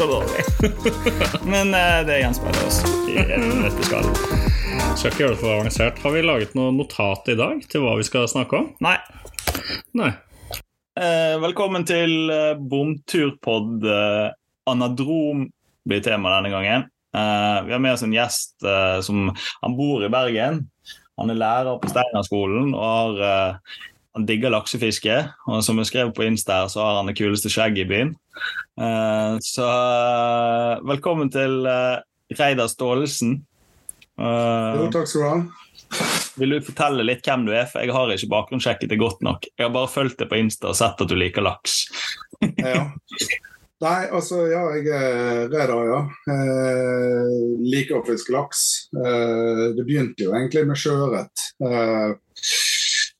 Så dårlig. men uh, det gjenspeiler oss i dette skal. Skal ikke gjøre det for avansert. Har vi laget noe notat i dag til hva vi skal snakke om? Nei. Nei. Uh, velkommen til eh, Bomturpod. Anadrom blir tema denne gangen. Vi har med oss en gjest som Han bor i Bergen. Han er lærer på Steinerskolen og har, han digger laksefiske. Og som jeg skrev på Insta, så har han det kuleste skjegget i byen. Uh, så uh, velkommen til uh, Reidar Staalesen. Jo, takk skal du ha. vil du fortelle litt hvem du er? For jeg har ikke bakgrunnssjekket det godt nok. Jeg har bare fulgt det på Insta og sett at du liker laks. Ja. Nei, altså, ja, jeg er Reidar, ja. Eh, liker å fiske laks. Eh, det begynte jo egentlig med sjøørret. Eh,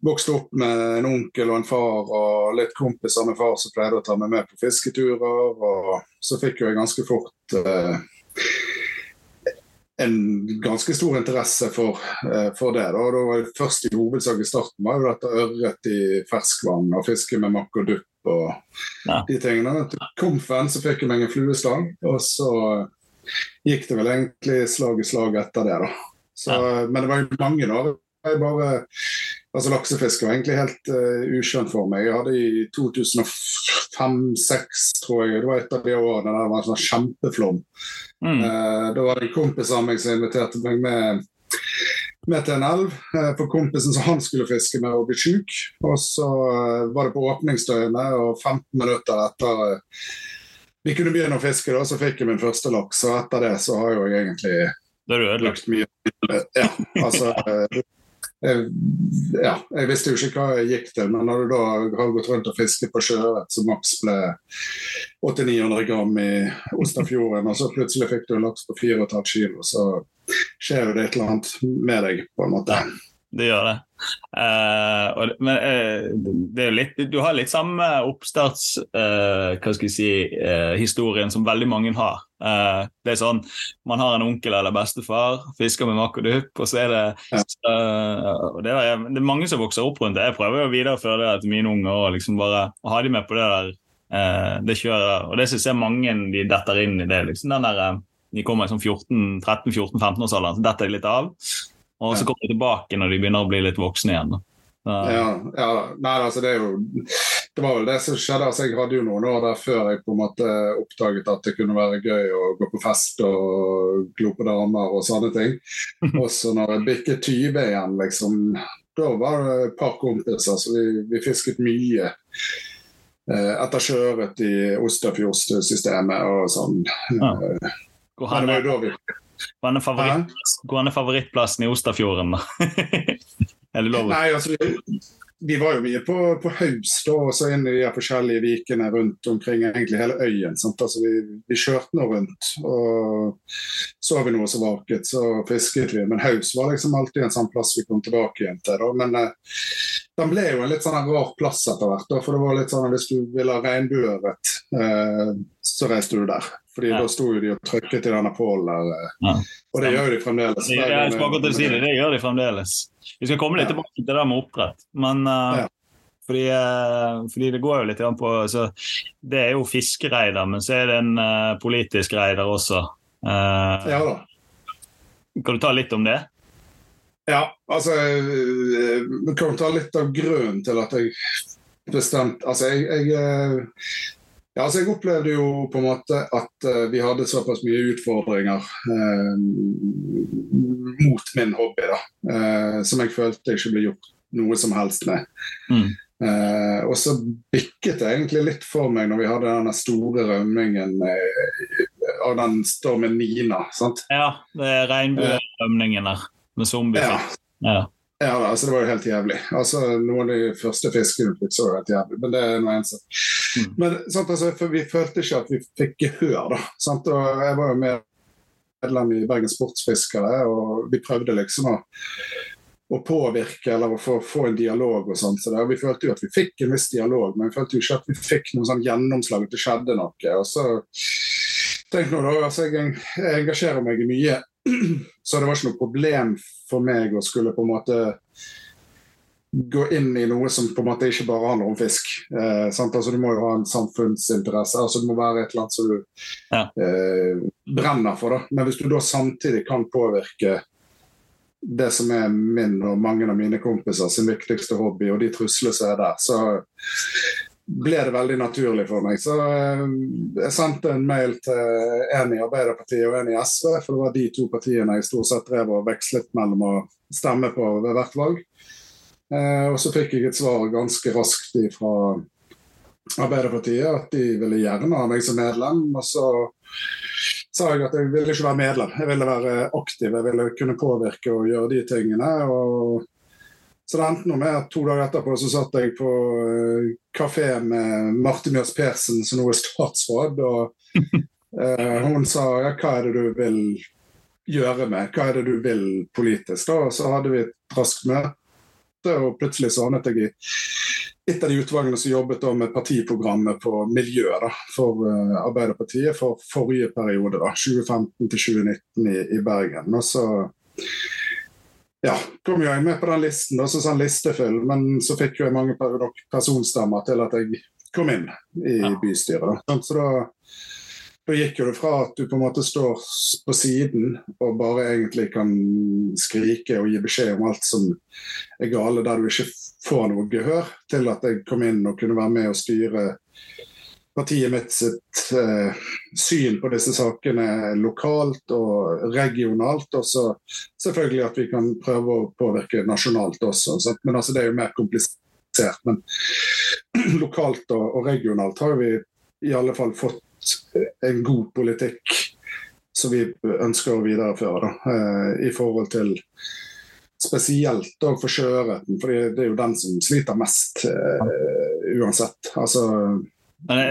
vokste opp med en onkel og en far og litt kompiser med far som pleide å ta meg med på fisketurer. Og så fikk jeg ganske fort eh, en ganske stor interesse for, eh, for det. Da. da var det først i hovedsak i starten var jo dette ørret i ferskvann og fiske med makk og dupp og Ja. de tingene. Til Komfen så fikk jeg meg en fluestang, og så gikk det vel egentlig slag i slag etter det. da. Så, Men det var jo mange år. Jeg bare, altså Laksefiske var egentlig helt uh, uskjønt for meg. Jeg hadde i 2005-2006, tror jeg, det var et av de årene der det var en sånn kjempeflom. Mm. Uh, da var det en kompis av meg som inviterte meg med, med til en elv. eh, for kompisen som han skulle fiske med, og bli sjuk. Og så eh, var det på åpningsdøgnet, og 15 minutter etter eh, vi kunne begynne å fiske, da, så fikk jeg min første laks. Og etter det så har jo jeg egentlig Da er ødelagt. mye Ja, altså eh, jeg, ja, jeg visste jo ikke hva jeg gikk til, men når du da har gått rundt og fisket på sjøørret som maks ble 800-900 gram i Osterfjorden, og så plutselig fikk du en laks på 4,5 kilo, så skjer jo det et eller annet med deg, på en måte. Det gjør det. Uh, og, men uh, det er jo litt, du har litt samme oppstarts Uh, hva skal jeg si, historien som veldig mange har. Det er sånn, Man har en onkel eller bestefar, fisker med makk og dupp, og så er det og det, er, det er mange som vokser opp rundt det. Jeg prøver å videreføre det til mine unger og liksom bare ha de med på det der. det kjøret. Og det syns jeg mange de detter inn i det. liksom den der, De kommer i sånn 13-14-15-årsalderen, så detter de litt av. Og så kommer de tilbake når de begynner å bli litt voksne igjen. Ja, ja, nei, altså det er jo Det var vel det som skjedde. altså Jeg hadde jo noen år der før jeg på en måte oppdaget at det kunne være gøy å gå på fest og glo på damer og sånne ting. Og så når jeg bikket 20 igjen, liksom, da var det et par kompiser, så vi, vi fisket mye. Eh, etter sjøørret i Osterfjordsystemet og sånn. Ja. Eh, Men det var jo da vi hvor hen favoritt, hvor hen er favorittplassen i Osterfjorden? da? er det lov? Nei, altså, vi, var jo mye på, på Haus da, og så inn i de forskjellige vikene rundt omkring egentlig hele øyen. Altså, vi, vi kjørte nå rundt, og så vi noe som vaket, så fisket vi. Men Haus var liksom alltid en sånn plass vi kom tilbake igjen til. Da. Men eh, den ble jo en litt sånn rar plass etter hvert. For det var litt sånn at hvis du ville ha regnbueørret, eh, så reiste du der. Fordi Ja. da sto jo de og trykket i denne pålen eh. Ja. Og det gjør de fremdeles. Det, jeg skal akkurat si det, det gjør de fremdeles. Vi skal komme litt Ja. tilbake til det med oppdrett. Men uh, fordi, uh, fordi det går jo litt an på så Det er jo fiskereider, men så er det en uh, politisk reider også. Ja da. Kan du ta litt om det? Ja, altså Vi kan ta litt av grunnen til at jeg bestemte Altså, jeg, jeg eh, ja, altså jeg opplevde jo på en måte at eh, vi hadde såpass mye utfordringer eh, mot min hobby, da. eh, som jeg følte jeg ikke ble gjort noe som helst med. Mm. Eh, og så bikket det egentlig litt for meg når vi hadde den store rømmingen eh, av den stormen Nina. sant? Ja, det er regnbuerømningen der med zombie. Ja. Ja. Ja, da, altså Det var jo helt jævlig. Altså, Noen av de første fiskene vi så jo helt jævlig, men det er noe eneste. Mm. Men sant, altså, vi følte ikke at vi fikk gehør, da. Sant? Og jeg var jo med medlem i Bergen Sportsfiskere, og vi prøvde liksom å, å påvirke eller å få, få en dialog og sånt. Så vi følte jo at vi fikk en viss dialog, men vi følte jo ikke at vi fikk noe sånn gjennomslag, at det skjedde noe. Og så tenk nå da, altså jeg, jeg engasjerer meg i mye, så det var ikke noe problem for meg å skulle på en måte gå inn i noe som på en måte ikke bare handler om fisk. Eh, altså, du må jo ha en samfunnsinteresse. altså Det må være et eller annet som du ja. eh, brenner for. Da. Men hvis du da samtidig kan påvirke det som er min og mange av mine kompiser sin viktigste hobby, og de truslene som er der, så ble det veldig naturlig for meg. Så eh, jeg sendte en mail til en i Arbeiderpartiet og en i SV, for det var de to partiene jeg stort sett drev og vekslet mellom å stemme på ved hvert valg. Eh, og så fikk jeg et svar ganske raskt fra Arbeiderpartiet at de ville gjerne ha meg som medlem. Og så sa jeg at jeg ville ikke være medlem, jeg ville være aktiv. Jeg ville kunne påvirke og gjøre de tingene. og så det endte noe med at to dager etterpå så satt jeg på uh, kafé med Marte Mjøs Persen, som nå er statsråd. Og eh, hun sa ja, hva er det du vil gjøre med, hva er det du vil politisk? da, og Så hadde vi et raskt møte og plutselig så havnet jeg i et av de utvalgene som jobbet med partiprogrammet på miljø da, for uh, Arbeiderpartiet for forrige periode, da, 2015 til 2019 i, i Bergen. Og så ja, kom jo jeg med på den listen, da, så sånn listefyll, men så fikk jo jeg mange personstemmer til at jeg kom inn i ja. bystyret. Da. Så da da gikk jo det fra at du på en måte står på siden og bare egentlig kan skrike og gi beskjed om alt som er gale, der du ikke får noe gehør, til at jeg kom inn og kunne være med og styre partiet mitt sitt eh, syn på disse sakene lokalt og regionalt. Og så selvfølgelig at vi kan prøve å påvirke nasjonalt også. Så, men altså, det er jo mer komplisert. Men lokalt og, og regionalt har vi i alle fall fått en god politikk som vi ønsker å videreføre. Da, eh, I forhold til spesielt da for sjøørreten, for det er jo den som sliter mest eh, uansett. Altså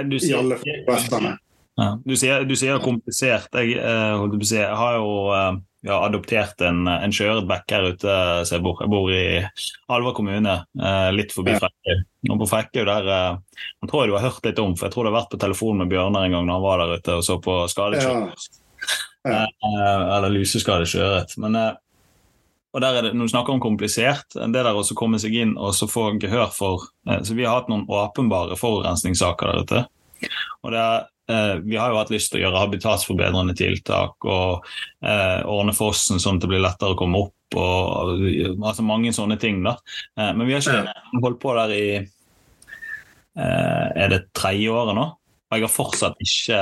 du sier, i alle forrettene. Ja, du, sier, du sier komplisert. Jeg, uh, jeg har jo uh, har adoptert en, en sjøørretbekk her ute. Så jeg, bor. jeg bor i Alva kommune, eh, litt forbi ja. Frekkhaug. Og på Frekkhaug der jeg tror jeg du har hørt litt om, for jeg tror du har vært på telefon med Bjørnar en gang når han var der ute og så på skadet sjøørret. Ja. Eh, eller luseskadet sjøørret. Men eh, og der er det, Når du snakker om komplisert, det der å komme seg inn og så få gehør for eh, så Vi har hatt noen åpenbare forurensningssaker der ute. Og det er Eh, vi har jo hatt lyst til å gjøre habitatsforbedrende tiltak og eh, ordne fossen sånn at det blir lettere å komme opp. og altså Mange sånne ting. da. Eh, men vi har ikke holdt på der i Er det tredje året nå? Og jeg har fortsatt ikke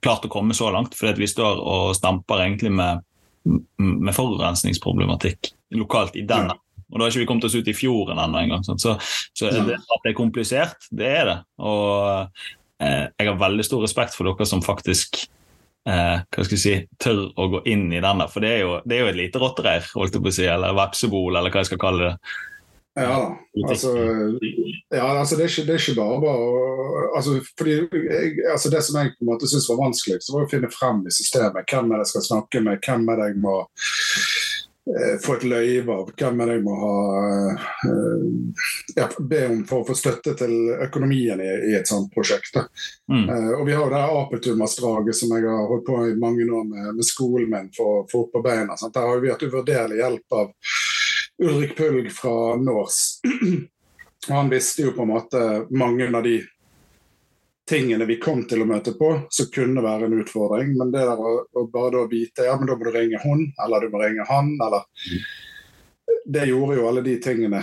klart å komme så langt, fordi vi står og stamper egentlig med, med forurensningsproblematikk lokalt i den. Og da har ikke vi kommet oss ut i fjorden ennå engang. Så, så det, at det er komplisert, det er det. Og eh, jeg har veldig stor respekt for dere som faktisk eh, hva skal jeg si, tør å gå inn i denne. For det er jo, det er jo et lite rottereir, holdt jeg på å si, eller vepsebol, eller hva jeg skal kalle det. Ja da. Altså, ja, altså det, er ikke, det, er ikke, bare bare altså, fordi, jeg, altså Det som jeg på en måte syntes var vanskeligst, var å finne frem i systemet. Hvem er det jeg skal snakke med, hvem er det jeg må Eh, få et løyve av hvem er det jeg må ha eh, ja, be om for å få støtte til økonomien i, i et sånt prosjekt. Mm. Eh, og Vi har jo det Apetumarsdraget som jeg har holdt på i mange år med, med skolen min for å få opp på beina. Sant? Der har vi hatt uvurderlig hjelp av Ulrik Pulg fra Nors. Han visste jo på en måte mange av de tingene vi kom til å møte på, som kunne være en utfordring. Men det der å, å bare da vite ja, men da må du ringe hun, eller du må ringe han, eller Det gjorde jo alle de tingene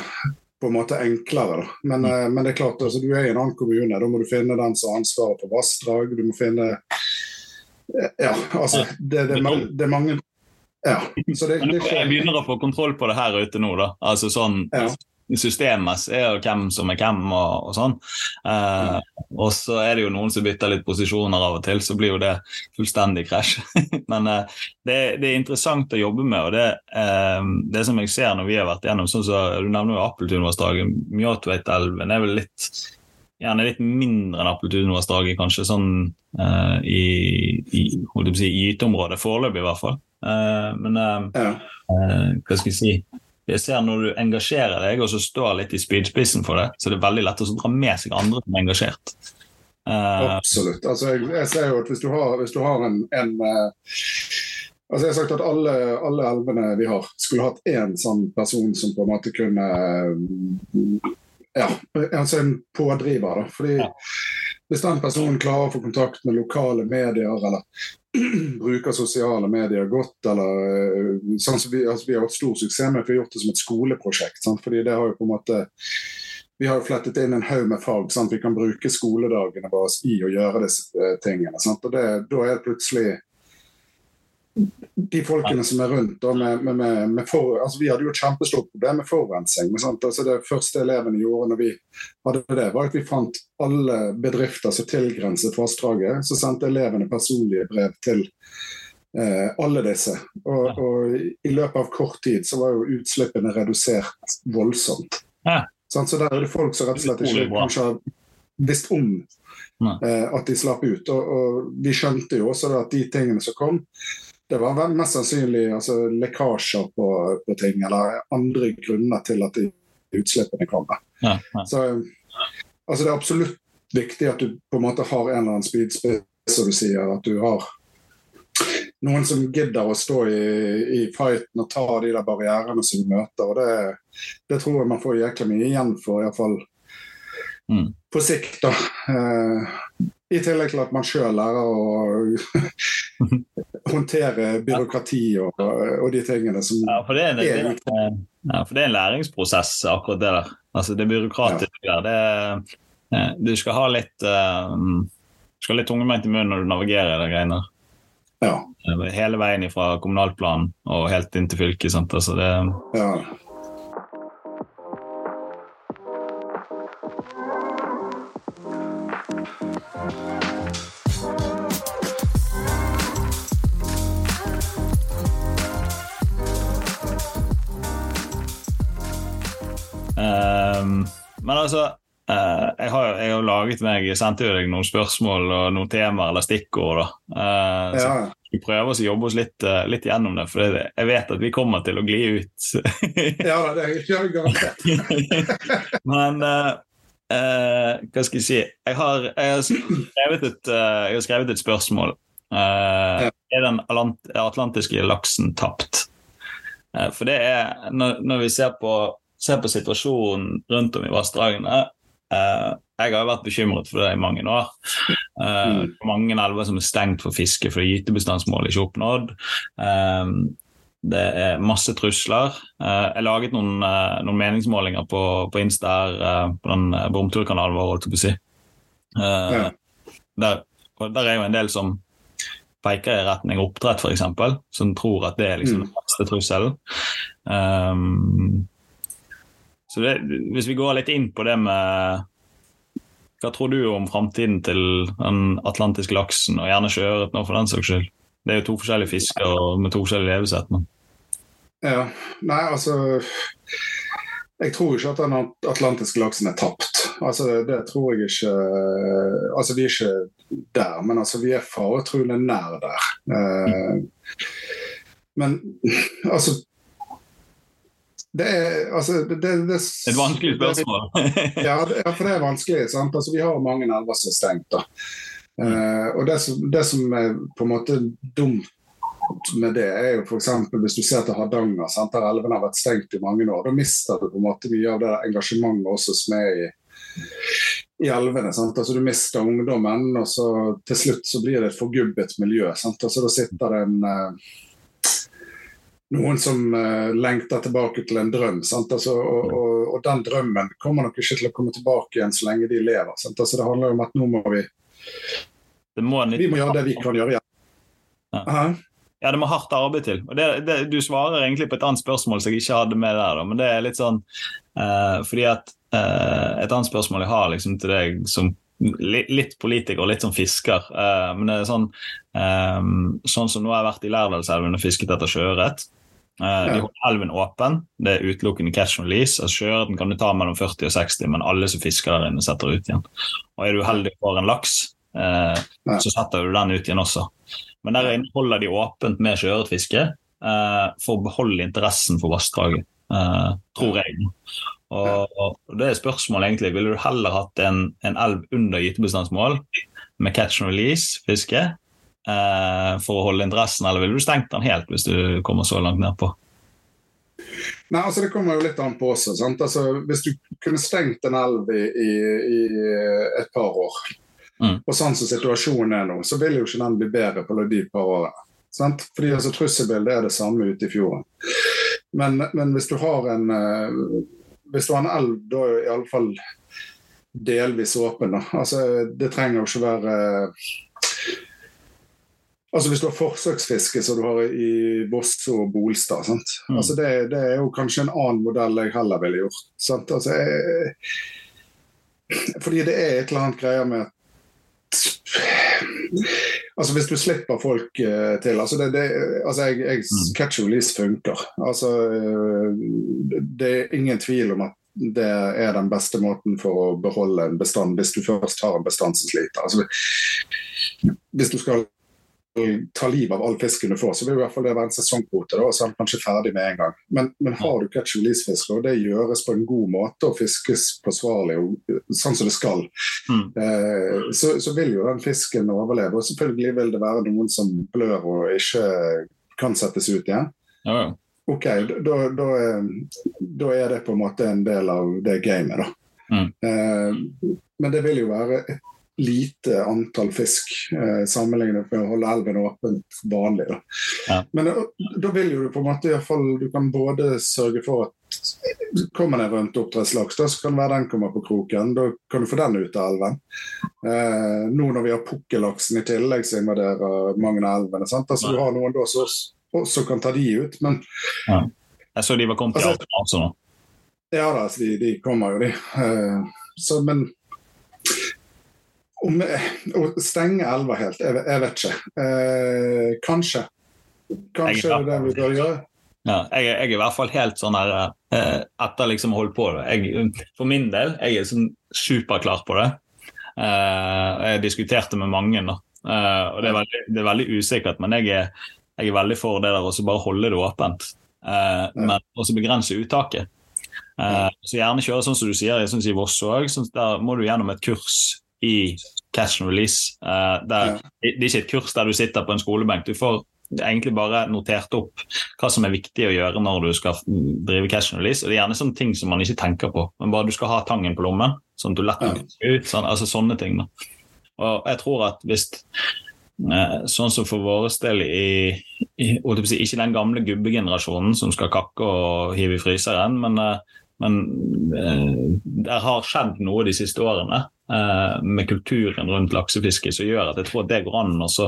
på en måte enklere. Da. Men, mm. Men det er klart, altså, du er i en annen kommune. Da må du finne den som har ansvaret på vassdrag. Du må finne Ja, altså Det, det, det, det er mange ja, så det, det Jeg begynner å få kontroll på det her ute nå, da. Altså sånn ja systemet er hvem som er hvem og, og sånn. Eh, og så er det jo noen som bytter litt posisjoner av og til, så blir jo det fullstendig krasj. Men eh, det, det, er interessant å jobbe med, og det, eh, det som jeg ser når vi har vært gjennom sånn så Du nevner jo Appeltunvassdraget, Mjåtveitelven er vel litt gjerne litt mindre enn Appeltunvassdraget, kanskje sånn uh, i, i holdt jeg på å si, gyteområdet, foreløpig i hvert fall. Uh, men uh, Ja. hva skal jeg si jeg ser Når du engasjerer deg og så står litt i spydspissen for det, så er det veldig lett å dra med seg andre som er engasjert. Absolutt. Altså, jeg, jeg ser jo at hvis du har, hvis du har en, en eh, Altså jeg har sagt at alle, alle elvene vi har, skulle hatt én sånn person som på en måte kunne eh, Ja, altså en pådriver. da. Fordi Ja. Hvis den personen klarer å få kontakt med lokale medier, eller bruker sosiale medier godt, eller eh, sånn vi, altså vi har hatt stor suksess med, for vi har gjort det som et skoleprosjekt. Sant? Fordi det har jo på en måte vi har jo flettet inn en haug med fag. Sant? Vi kan bruke skoledagene våre i å gjøre disse eh, tingene. Sant? Og det, Da er det plutselig de folkene som er rundt med, med, med, for, altså Vi hadde jo et kjempestort problem med forurensning. Altså det første elevene gjorde når vi hadde det, var at vi fant alle bedrifter som tilgrenset vassdraget. Så sendte elevene personlige brev til eh, alle disse. Og, og i løpet av kort tid så var jo utslippene redusert voldsomt. Ja. Så der er det folk som rett og slett ikke kanskje har visst om eh, at de slapp ut. Og, og vi skjønte jo også at de tingene som kom, det var vel mest sannsynlig altså, lekkasjer på, på ting, eller andre grunner til at utslippene kommer. ja, ja. Så altså, det er absolutt viktig at du på en måte har en eller annen spydspiss, som du sier. At du har noen som gidder å stå i, i fighten og ta de der barrierene som du møter. og Det, det tror jeg man får jækla mye igjen for, iallfall Mm. på sikt. da. Eh, I tillegg til at man sjøl lærer å håndtere byråkrati og, og de tingene som Ja, for det, er- det, er det, ja, for det er en læringsprosess, akkurat det der. Altså, det byråkratiske der. Det, du skal ha litt uh, du skal ha litt tungemeint i munnen når du navigerer i de greiene. Ja. Eh, Hele veien fra kommunalplanen og helt inn til fylket. Sant? Altså, det, ja. Men altså Uh, jeg, har, jeg har laget meg sendte jo deg noen spørsmål og noen temaer eller stikkord. da. ja. så vi prøver å jobbe oss litt, uh, litt gjennom det, for jeg vet at vi kommer til å gli ut. ja det er garantert. Men hva skal jeg si Jeg har, jeg har, skrevet, et, jeg har skrevet et spørsmål. Ja. Er den atlantiske laksen tapt? For det er Når, når vi ser på, ser på situasjonen rundt om i vassdragene eh, Jeg har jo vært bekymret for det i mange år. Eh, Mm. Mange elver som er stengt for fiske fordi gytebestandsmålet ikke er oppnådd. Eh, det er masse trusler. Jeg laget noen, noen meningsmålinger på, på Insta her, på den bomturkanalen vår, holdt jeg på å si. Ja. der, der er jo en del som peker i retning oppdrett, f.eks., som tror at det er liksom den verste trusselen. Um, så det, hvis vi går litt inn på det med Hva tror du om framtiden til den atlantiske laksen, og gjerne sjøørret nå, for den saks skyld? Det er jo to forskjellige fisker med to forskjellige levesett. Men. Ja. Nei, altså Jeg tror ikke at den atlantiske laksen er tapt. Altså, det, tror jeg ikke Altså, vi er ikke der, men altså, vi er faretruende nær der. Eh, men altså Det er altså det, det, det, Et vanskelig spørsmål. ja, det, ja, for det er vanskelig. sant? Altså, vi har mange elver som er stengt. da. Uh, og det som, det som er på en måte dumt med det, er jo f.eks. hvis du ser til Hardanger, sant? der elvene har vært stengt i mange år. Da mister du på en måte mye av det engasjementet også som er i, i elvene. sant? Altså Du mister ungdommen, og så til slutt så blir det et forgubbet miljø. sant? Altså Da sitter det en eh, noen som uh, lengter tilbake til en drøm. sant? Altså, og, og, og den drømmen kommer nok ikke til å komme tilbake igjen så lenge de lever. sant? Altså Det handler om at nå må vi Det må, vi må gjøre det vi kan gjøre igjen. Ja. Ja, det må hardt arbeid til. Og det, det, du svarer egentlig på et annet spørsmål som jeg ikke hadde med der, da. men det er litt sånn uh, fordi at eh, Et annet spørsmål jeg har liksom til deg som li, litt politiker og litt som fisker, men det er sånn Sånn som nå har jeg vært i Lærdalselven og fisket etter sjøørret. Eh, de holder elven åpen. Det er utelukkende catch and release. Altså Sjøørreten kan du ta mellom 40 og 60, men alle som fisker der inne, setter ut igjen. Og er du uheldig og får en laks, eh, så setter du den ut igjen også. Men der inne holder de åpent med sjøørretfiske eh, for å beholde interessen for vassdraget, eh, tror jeg. Og, og det er spørsmålet egentlig, Ville du heller hatt en, en elv under gytebestandsmål med catch and release-fiske eh, for å holde interessen, eller ville du stengt den helt hvis du kommer så langt nedpå? Nei, altså Det kommer jo litt an på også. sant? Altså, Hvis du kunne stengt en elv i, i, i et par år, Mm. og sånn som situasjonen er nå, så vil jo ikke den bli bedre på de par årene. Sant? Fordi altså, Trusselbildet er det samme ute i fjorden. Men, men hvis du har en eh, hvis du har en elv, da er i alle fall delvis åpen. Da. Altså, det trenger jo ikke være Altså Hvis du har forsøksfiske som du har i Voss og Bolstad, sant? Mm. Altså det, det er jo kanskje en annen modell jeg heller ville gjort. Sant? Altså jeg, fordi det er et eller annet greier med Altså Hvis du slipper folk uh, til altså det, det, altså jeg, jeg, Mm. Catch and release funker. Altså eh, Det er ingen tvil om at det er den beste måten for å beholde en bestand, hvis du først har en bestand som sliter. Altså, hvis du skal ta livet av all fisken du får, så vil i hvert fall det være en sesongkvote. Og så er den kanskje ferdig med en gang. Men, men har du catch and release-fiske, og det gjøres på en god måte og fiskes forsvarlig, og, sånn som det skal, Mm. eh, så, så vil jo den fisken overleve. Og selvfølgelig vil det være noen som blør og ikke kan settes ut igjen. Ja, ja. OK, da, da, er- da er det på en måte en del av det gamet, da. Mm. Eh, men det vil jo være et lite antall fisk eh, sammenlignet med å holde elven åpent vanlig. Da. Ja. Men da, da vil jo du på en måte i hvert fall, du kan både sørge for at kommer det en rømt oppdrettslaks, så kan det være den kommer på kroken. Da kan du få den ut av elven. Eh, nå når vi har pukkellaksen i tillegg, så invaderer mange av elvene. Sant? Altså, du har noen da som også, kan ta de ut, men Jeg så de var kommet til Altså- Alta også nå. ja da, altså, de, de kommer jo, de. Eh, så, men om, å stenge elva helt, jeg, jeg vet ikke. Eh, kanskje. Kanskje det er det vi bør gjøre. Ja, jeg, jeg er i hvert fall helt sånn her eh, Etter liksom å holde på. Jeg, for min del jeg er sånn superklar på det. Eh, jeg diskuterte med mange, da. Eh, og det er, veldig, det er veldig usikkert, men jeg er, jeg er veldig for det der å bare holde det åpent. Eh, Men også begrense uttaket. Eh, så gjerne kjøre sånn som du sier, jeg synes i Voss òg. Der må du gjennom et kurs i catch and release. Uh, der, Det er ikke et kurs der du sitter på en skolebenk. Du får egentlig bare notert opp hva som er viktig å gjøre når du skal drive catch and release. Og det er gjerne sånne ting som man ikke tenker på, men bare du skal ha tangen på lommen. Sånn at du lett kan ut. Sånn, altså sånne ting. Da. Og jeg tror at hvis eh, Sånn som for vår del i, i si, Ikke den gamle gubbegenerasjonen som skal kakke og hive i fryseren, men, eh, men det har skjedd noe de siste årene med kulturen rundt laksefiske som gjør at jeg tror at det går an å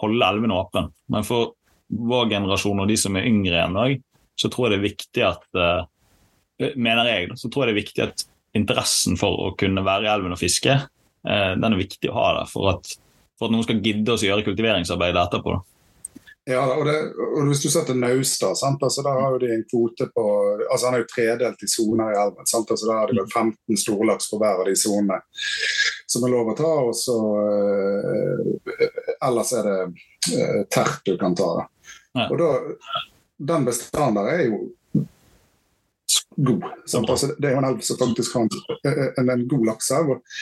holde elvene åpne. Men for vår generasjon og de som er yngre enn òg, så tror jeg det er viktig at eh, mener jeg, så tror jeg det er viktig at interessen for å kunne være i elven og fiske, eh, den er viktig å ha der for at, for at noen skal gidde oss å gjøre kultiveringsarbeidet etterpå. Da. Ja, og, det, og hvis du ser til Naustad? Altså, der har de en kvote på altså Han er jo tredelt i soner i elven. Sant? Altså, der har de vel 15 storlaks på hver av de sonene som er lov å ta. og så eh, Ellers er det eh, tert du kan ta. Ja. Og da, Den bestanden der er jo god. Altså, det er jo en elv som faktisk har en, en, god lakseelv. Og,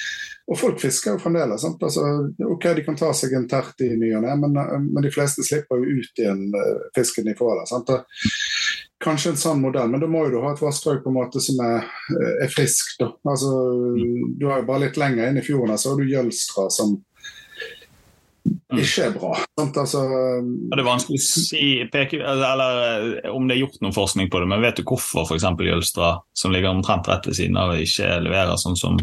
og folk fisker jo fremdeles. Altså, ok, De kan ta seg en tert i ny og ne, men, eh, men de fleste slipper jo ut igjen uh, fisken de får der. Kanskje en sånn modell, men da må jo du ha et vassdrag på en måte som er, eh, er friskt. Altså, du har jo bare litt lenger inn i fjorden så har du Jølstra som ikke er bra. Sant? Altså, det er vanskelig å si peke, eller, eh, om det er gjort noen forskning på det, men vet du hvorfor f.eks. Jølstra, som ligger omtrent rett ved siden av, ikke leverer sånn som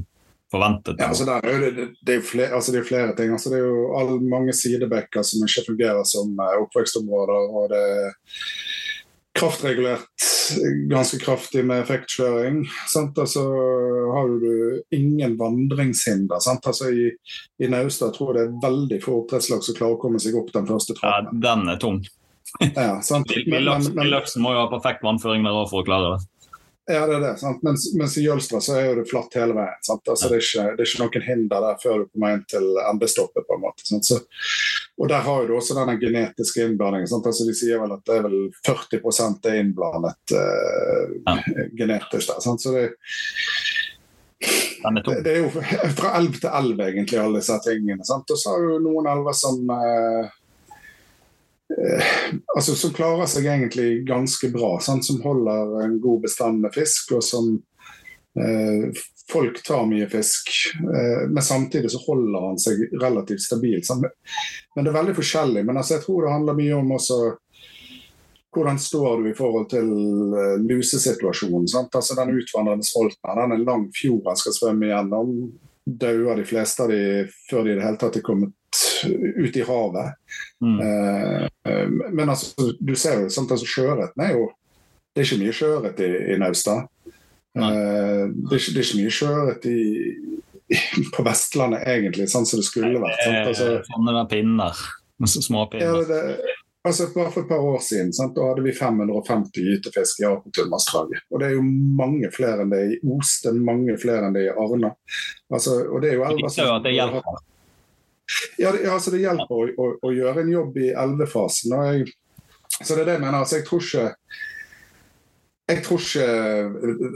forventet? Ja, altså der er jo det, det, er jo flere, altså det er flere ting. Altså det er jo all, mange sidebekker som ikke fungerer som eh, oppvekstområder. og det kraftregulert ganske kraftig med effektkjøring. Sant? Altså har du ingen vandringshinder. Sant? Altså I, i Naustdal tror jeg det er veldig få oppdrettslag som klarer å komme seg opp den første Ja, den er tung. Ja, sant? Men, men, men, Villaksen må jo ha perfekt vannføring der òg for å klare det. Ja, det er det. Sant? Mens, mens i Jølstra så er jo det flatt hele veien. Sant? Altså, det, er ikke, det er ikke noen hinder der før du kommer inn til endestoppet. på en måte. Sant? Så, og der har du også denne genetiske innblandingen. Sant? Altså, de sier vel at det er vel 40 er innblandet uh, Ja. genetisk der. Sant? Så det, det, er jo fra elv til elv, egentlig, alle disse tingene. Sant? Og så har du noen elver som eh, altså Som klarer seg egentlig ganske bra. Sant? Som holder en god bestand med fisk, og som eh, Folk tar mye fisk, eh, men samtidig så holder han seg relativt stabil. Men det er veldig forskjellig. Men altså, jeg tror det handler mye om også hvordan står du i forhold til eh, lusesituasjonen? Sant? Altså Den utvandrende smolten den er lang fjord han skal svømme gjennom. Dauer de fleste av de før de i det hele tatt er kommet ut i havet. Mm. Eh, eh, men altså, du ser jo sant, altså, sjøørreten er jo Det er ikke mye sjøørret i, i Naustdal. Eh, det, er ikke, det er ikke mye sjøørret på Vestlandet, egentlig, sånn som det skulle vært. Sant? Altså, Eh, Sånne der pinner. ja, det, altså Bare for et par år siden sant, da hadde vi 550 gytefisk i Apertunnvassdraget. Og det er jo mange flere enn det i Os, det er mange flere enn det i Arna. Altså, og det er jo Det elver viser det hjelper. Ja, det, altså det hjelper å, å, å gjøre en jobb i elvefasen. Jeg, så det er det jeg mener. Altså, jeg tror ikke jeg tror ikke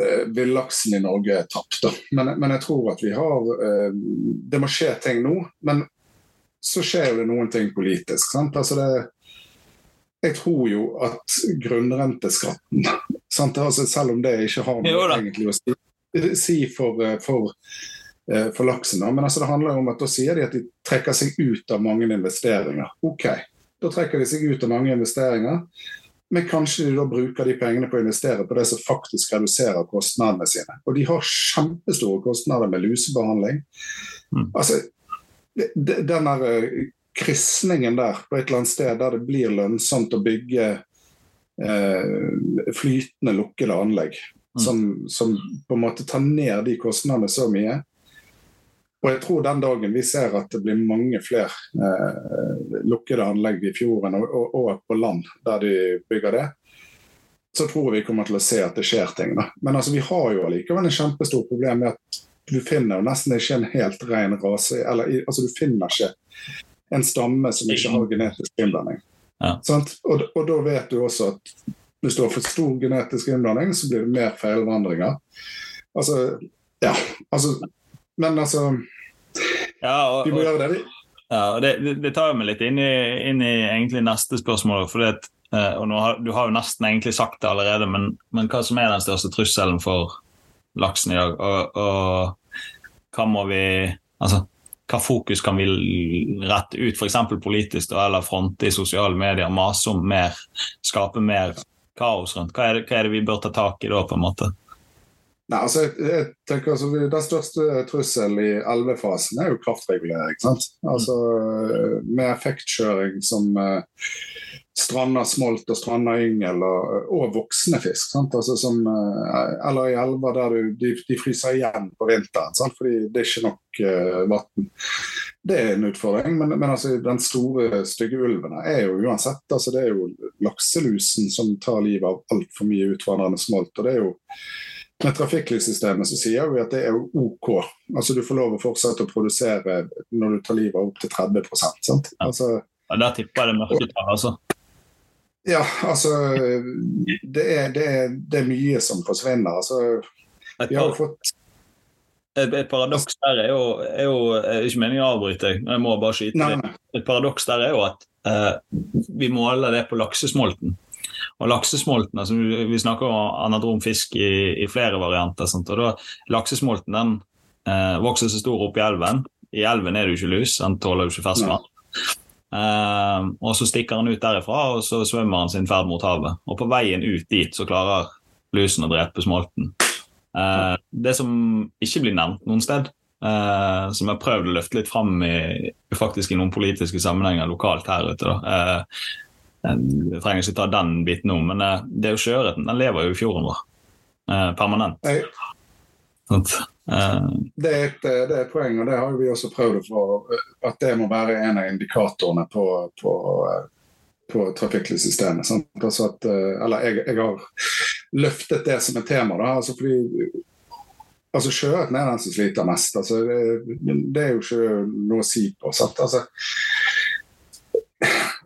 eh, villaksen i Norge er tapt. Men, men jeg tror at vi har eh, Det må skje ting nå. Men så skjer jo det noen ting politisk. Sant? Altså det, jeg tror jo at grunnrenteskatten sant? Altså Selv om det ikke har noe egentlig å si, si for, eh, for, for laksen, men altså det handler jo om at da sier de at de trekker seg ut av mange investeringer. Ok, da trekker de seg ut av mange investeringer. Men kanskje de da bruker de pengene på å investere på det som faktisk reduserer kostnadene sine. Og de har kjempestore kostnader med lusebehandling. Mm. Altså, den der eh, krysningen der på et eller annet sted der det blir lønnsomt å bygge eh, flytende lukkede anlegg, Mm. som, som på en måte tar ned de kostnadene så mye. Og jeg tror den dagen vi ser at det blir mange flere eh, lukkede anlegg i fjorden og, og, og på land der de bygger det, så tror jeg vi kommer til å se at det skjer ting. Da. Men altså, vi har jo allikevel en kjempestor problem med at du finner nesten ikke en helt ren rase. Eller altså, du finner ikke en stamme som ikke har genetisk innblanding. Ja. Og, og da vet du også at hvis du har for stor genetisk innblanding, så blir det mer feilvandringer. Altså, ja, altså Men altså, Ja, og, vi må gjøre det vi ja, det, det, tar jo meg litt inn i, inn i egentlig neste spørsmål. For det, at, eh, og har, du har jo nesten egentlig sagt det allerede, men, men hva som er den største trusselen for laksen i dag? Og, og hva må vi Altså, hva fokus kan vi rette ut, f.eks. politisk, eller fronte i sosiale medier, mase om mer, skape mer kaos rundt? Hva er, det, hva er det vi bør ta tak i da, på en måte? Nei, altså, jeg, tenker altså, Den største trusselen i elvefasen er jo kraftregulering. sant? Altså, Med effektkjøring som eh, strander smolt og strander yngel og, og voksne fisk. sant? Altså, som, eh, eller i elver der du, de, de fryser igjen på vinteren sant? fordi det er ikke nok uh, vann. Det er en utfordring, men, men altså, den store, stygge ulven er jo uansett altså, Det er jo lakselusen som tar livet av altfor mye utvandrende smolt. og det er jo med trafikklyssystemet så sier vi at det er OK. Altså Du får lov å fortsette å produsere når du tar livet av opptil 30 sant? Altså, Ja, Der tipper jeg det mørketall, altså. ja, altså det er, det, er, det er mye som forsvinner. Altså, vi har fått et, paradoks der er jo, er jo Ikke meningen å avbryte men jeg må bare skyte Nei, nei. Et paradoks der er jo at eh, vi måler det på laksesmolten. Og laksesmolten, altså Vi snakker om anadrom fisk i, i flere varianter. Sant? og da Laksesmolten den eh, vokser så stor opp i elven. I elven er det jo ikke lus, den tåler jo ikke ferskvann. Eh, og så stikker han ut derifra, og så svømmer han sin ferd mot havet. Og på veien ut dit så klarer lusen å drepe smolten. Eh, det som ikke blir nevnt noen sted, Uh, som jeg har prøvd å løfte litt fram i, faktisk i noen politiske sammenhenger lokalt her ute. da. Eh, jeg trenger ikke ta den biten nå, men eh, det er jo sjøørreten. Den lever jo i fjorden vår eh, permanent. Jeg, Eh, det, er et, det er et poeng, og det har vi også prøvd å få at det må være en av indikatorene på, på på trafikklyssystemet. Altså eller jeg, jeg har løftet det som et tema. da, altså fordi altså Sjøørreten er den som sliter mest. altså det, det er jo ikke noe å si på. sant? Altså,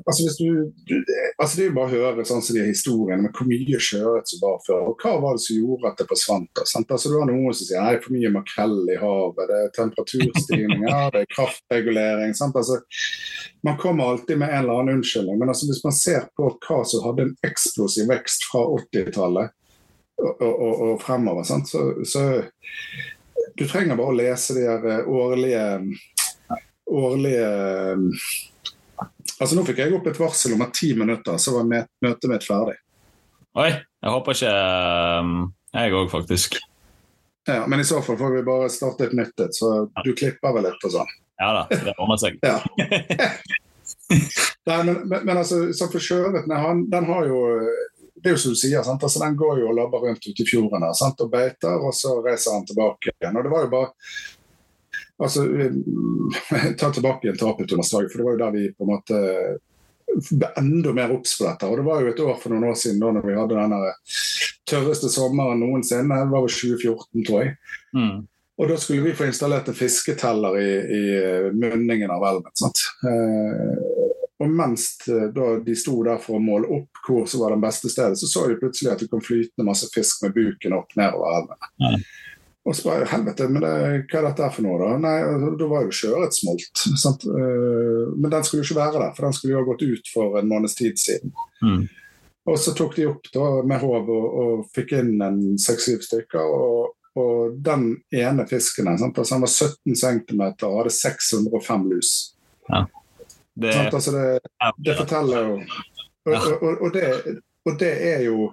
altså, hvis du, du, altså Det er jo bare å høre sånn som de historiene med hvor mye sjøørret som var før. og Hva var det som gjorde at det forsvant? sant? Altså Du har noen som sier nei, for mye makrell i havet, det er temperaturstigninger, det er kraftregulering. sant? Altså, Man kommer alltid med en eller annen unnskyldning, men altså hvis man ser på hva som hadde en eksplosiv vekst fra 80-tallet og, og, og, fremover, sant? Så, så du trenger bare å lese de her årlige årlige Altså Nå fikk jeg opp et varsel om at ti minutter, så var møtet mitt ferdig. Oi, jeg håper ikke um, Jeg òg, faktisk. Ja, Men i så fall får vi bare starte et nytt et, så du klipper vel litt og sånn. Ja da, det ordner seg. ja. Nei, men, men, men, altså, så for sjøørreten, den har jo det er jo som du sier, sant? Altså, Den går jo og labber rundt ute i fjorden her, sant? og beiter, og så reiser han tilbake igjen. Og det var jo bare altså, Ta tilbake igjen Tapetundvassdraget, for det var jo der vi på en måte ble enda mer obs på dette. Og Det var jo et år for noen år siden da når vi hadde den tørreste sommeren noensinne. Det var vel 2014, tror jeg. Mm. Og Da skulle vi få installert en fisketeller i, i munningen av elven. sant? Eh, og mens eh, da de sto der for å måle opp hvor som var det beste stedet, så så de plutselig at det kom flytende masse fisk med buken opp nedover elven. Mm. Og så bare helvete, men det, hva er dette for noe, da? Nei, altså, da var jo sjøørretsmolt. Sant? men den skulle jo ikke være der, for den skulle jo ha gått ut for en måneds tid siden. Mm. Og så tok de opp da med håv og, og fikk inn en seks-syv stykker. Og, og, den ene fisken sant? Altså, han var 17 cm og hadde 605 lus. Ja. Det, altså, det, det, forteller jo og, og, det, og det er jo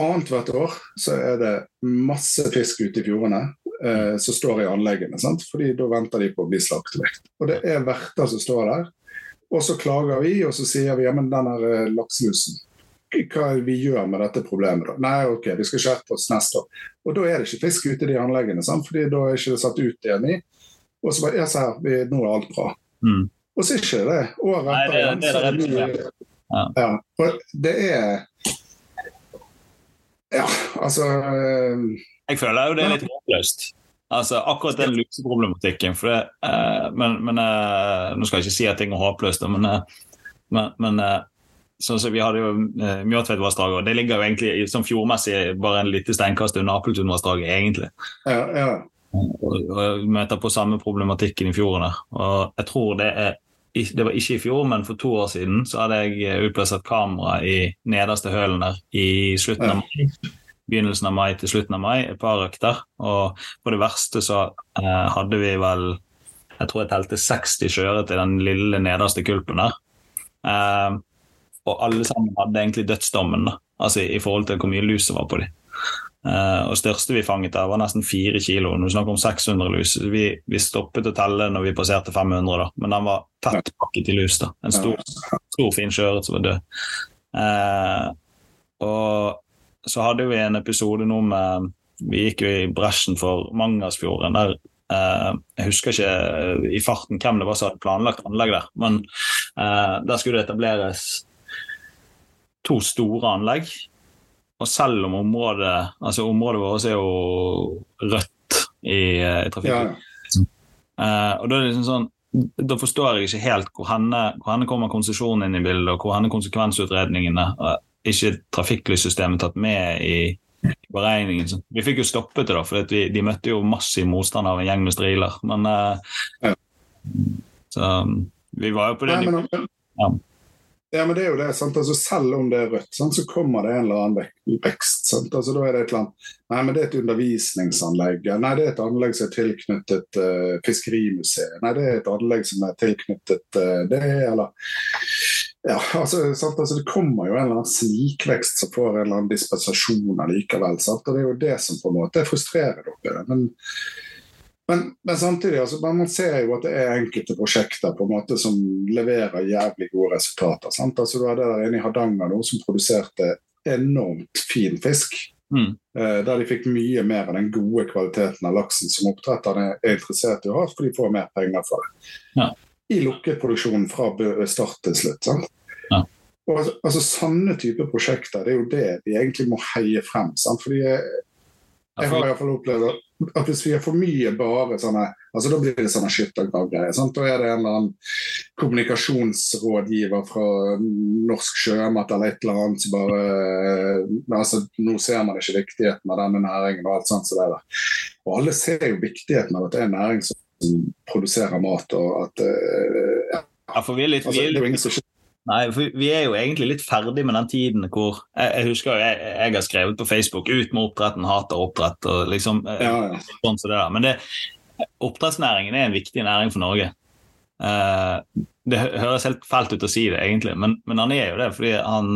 Annethvert år så er det masse fisk ute i fjordene eh, som står i anleggene. Sant? fordi da venter de på å bli slaktevekt. Og det er verter som står der. Og så klager vi, og så sier vi ja, men den her lakselusen hva vi gjør med dette problemet. da? Nei, ok, vi skal skjerpe oss neste år. Og da er det ikke fisk ute i de anleggene, sant? fordi da er det ikke satt ut igjen i. Og så bare ja, se her, vi, nå er alt bra. Mm. Og så er ikke det året etter igjen. Det, det, det, det, ja. ja. Og det er ja, altså øh... Jeg føler jo det er litt håpløst. Altså, akkurat den luseproblematikken. For det, uh, men, men uh, Nå skal jeg ikke si at ting er håpløst, men, uh, men, men sånn som vi hadde jo uh, Mjøtveitvassdraget, og det ligger jo egentlig som fjordmessig bare en lite steinkast under Apeltunvassdraget, egentlig. Ja, ja. Og, og møter på samme problematikken i fjordene. Og jeg tror det er det var ikke i fjor, men for to år siden så hadde jeg utplassert kamera i nederste hølen der i slutten av mai. Begynnelsen av mai til slutten av mai, et par økter. Og på det verste så eh, hadde vi vel Jeg tror jeg telte 60 kjøret i den lille nederste kulpen der. Eh, og alle sammen hadde egentlig dødsdommen, da. altså i forhold til hvor mye lus det var på dem. Uh, og største vi fanget der, var nesten fire kilo. Når vi snakker om 600 lus. Vi, vi, stoppet å telle når vi passerte 500, da. men den var tett pakket i lus. da. En stor, stor fin sjøørret som var død. Uh, og så hadde vi en episode nå med Vi gikk jo i bresjen for Mangasfjorden. der uh, Jeg husker ikke i farten hvem det var som hadde planlagt anlegg der, men der skulle det etableres to store anlegg og selv om området altså området vårt er jo rødt i, eh, i trafikken. Ja. Uh, og da er det liksom sånn da forstår jeg ikke helt hvor henne, hvor henne kommer konsesjonen inn i bildet, og hvor henne konsekvensutredningene uh, ikke trafikklyssystemet tatt med i, i beregningen. Så vi fikk jo stoppet det, da, for vi, de møtte jo massiv motstand av en gjeng med striler. Men uh, ja. Så vi var jo på det nivået. Ja. Ja, men det er jo det? Altså, Selv om det er rødt, sant? så kommer det en eller annen vekst. Altså, da er det et eller annet Nei, men det er et undervisningsanlegg. Nei, det er et anlegg som er tilknyttet uh, Fiskerimuseet. Nei, det er et anlegg som er tilknyttet uh, det, eller ja, altså, altså Det kommer jo en eller annen snikvekst som får en eller annen dispensasjon allikevel. Sant? og Det er jo det som på en måte frustrerer dere. Men men, men, samtidig, altså, man ser jo at det er enkelte prosjekter på en måte som leverer jævlig gode resultater. Sant? Altså, du hadde der inne i Hardanger noen som produserte enormt fin fisk. Mm. Eh, der de fikk mye mer av den gode kvaliteten av laksen som oppdretterne er interessert i å ha, for de får mer penger for det. Ja. i lukkeproduksjonen fra start til slutt. sant? Ja. Og altså, altså Sånne typer prosjekter det er jo det vi egentlig må heie frem. sant? Fordi jeg, jeg har i hvert fall opplevd at at hvis vi er for mye bare sånne altså Da blir det sånne skyttergravgreier. Da er det en eller annen kommunikasjonsrådgiver fra Norsk Sjømat eller et eller annet som bare altså Nå ser man ikke viktigheten av denne næringen og alt sånt som det der. Og alle ser jo viktigheten av at det er en næring som produserer mat og at ja, Ja, for vi er litt, altså, vi er jo litt Nei, for vi er jo egentlig litt ferdig med den tiden hvor Jeg, jeg husker jeg, jeg har skrevet på Facebook 'ut med oppdretten, hater oppdrett' og liksom eh, ja, ja. sånn som det der. Men det, oppdrettsnæringen er en viktig næring for Norge. Eh, det høres helt fælt ut å si det, egentlig, men, men han er jo det fordi han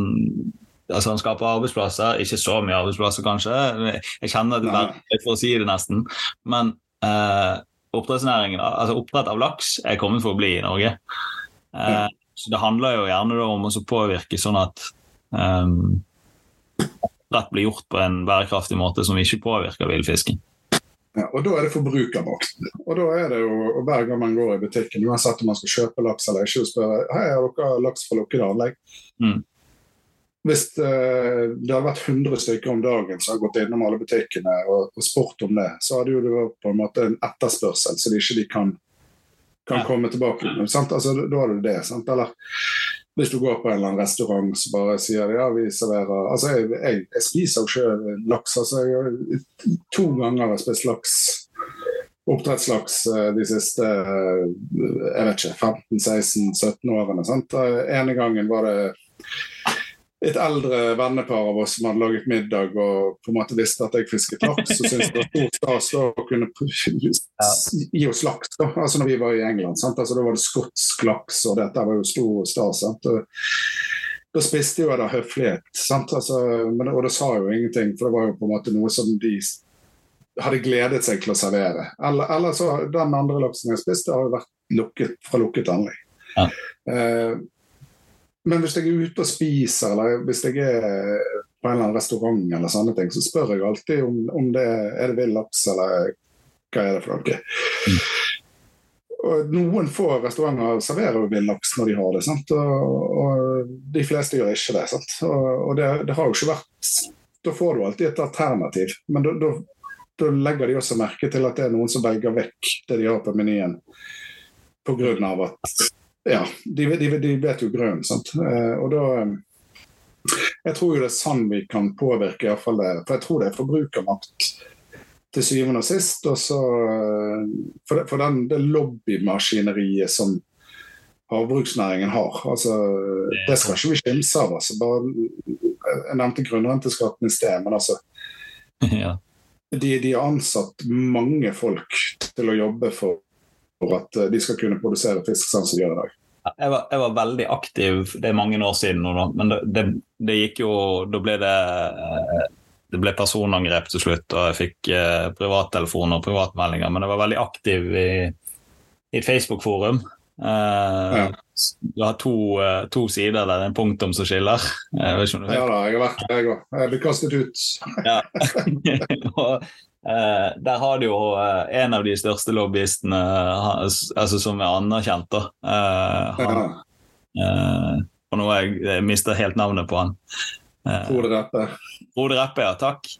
Altså Han skaper arbeidsplasser, ikke så mye arbeidsplasser kanskje. Jeg kjenner det Nei. for å si det nesten. Men eh, oppdrettsnæringen, altså oppdrett av laks er kommet for å bli i Norge. Eh. Så det handler jo gjerne om å påvirke sånn at um, rett blir gjort på en bærekraftig måte som ikke påvirker villfisken. Ja, og Da er det forbrukermakt. Og da er det jo, Hver gang man går i butikken, uansett om man skal kjøpe laks eller ikke, og spørre hei, har dere laks fra lukkede anlegg. Mm. Hvis det, det hadde vært 100 stykker om dagen som har gått innom alle butikkene og, og spurt om det, så hadde jo det vært på en måte en etterspørsel så de ikke de kan, kan Ja. komme tilbake. Sant? Altså, da er det det. Sant? Eller hvis du går på en eller annen restaurant så bare sier ja, vi serverer Altså, jeg, jeg, jeg spiser jo selv laks. altså jeg, To ganger har jeg spist laks. Oppdrettslaks eh, de siste eh, jeg vet ikke, 15-16-17 årene. Sant? Eh, ene gangen var det et eldre vennepar av oss som hadde laget middag og på en måte visste at jeg fisket laks, og syntes det var stor stas å kunne gi oss laks. da, altså når vi var i England. Sant? Altså Da var det skotsk laks, og dette var jo stor stas. Da spiste jo jeg da høflighet, sant? Altså, men, og det sa jo ingenting, for det var jo på en måte noe som de hadde gledet seg til å servere. Eller, eller så den andre laksen jeg spiste, har jo vært lukket, fra lukket anlegg. Ja. Eh, men hvis jeg er ute og spiser, eller hvis jeg er på en eller annen restaurant, eller sånne ting, så spør jeg alltid om, om det er det vill laks, eller hva er det for noe. Og noen få restauranter serverer jo vill laks når de har det, sant? Og, og de fleste gjør ikke det. Sant? Og, og det, det har jo ikke vært Da får du alltid et alternativ, men da legger de også merke til at det er noen som velger vekk det de har på menyen, pga. at ja, de, de, de vet jo grunnen. sant? Eh, og da eh, Jeg tror jo det er sånn vi kan påvirke, i hvert fall det. For jeg tror det er forbrukermakt til syvende og sist. Og så, eh, for for den, det lobbymaskineriet som havbruksnæringen har, altså, det skal ikke vi skimse av. Altså. Bare, jeg nevnte grunnrenteskatten i sted, men altså, ja. de, de har ansatt mange folk til å jobbe for, for at eh, de skal kunne produsere fisk sånn som de gjør i dag. Jeg var, jeg var veldig aktiv, det er mange år siden nå, men det, det, det gikk jo Da ble det eh, det ble personangrep til slutt, og jeg fikk eh, privattelefoner og privatmeldinger. Men jeg var veldig aktiv i, i et Facebook-forum. Eh, Ja. Du har to, eh, to sider der er en punktum som skiller. Jeg vet ikke om du vet. Ja da, jeg har vært der, jeg òg. Jeg ble kastet ut. Ja. og, eh, der har du jo eh, en av de største lobbyistene altså, som er anerkjent. da. Eh, han, eh, og nå har jeg, jeg mista helt navnet på han. Frode Reppe. Frode Reppe, ja. Takk.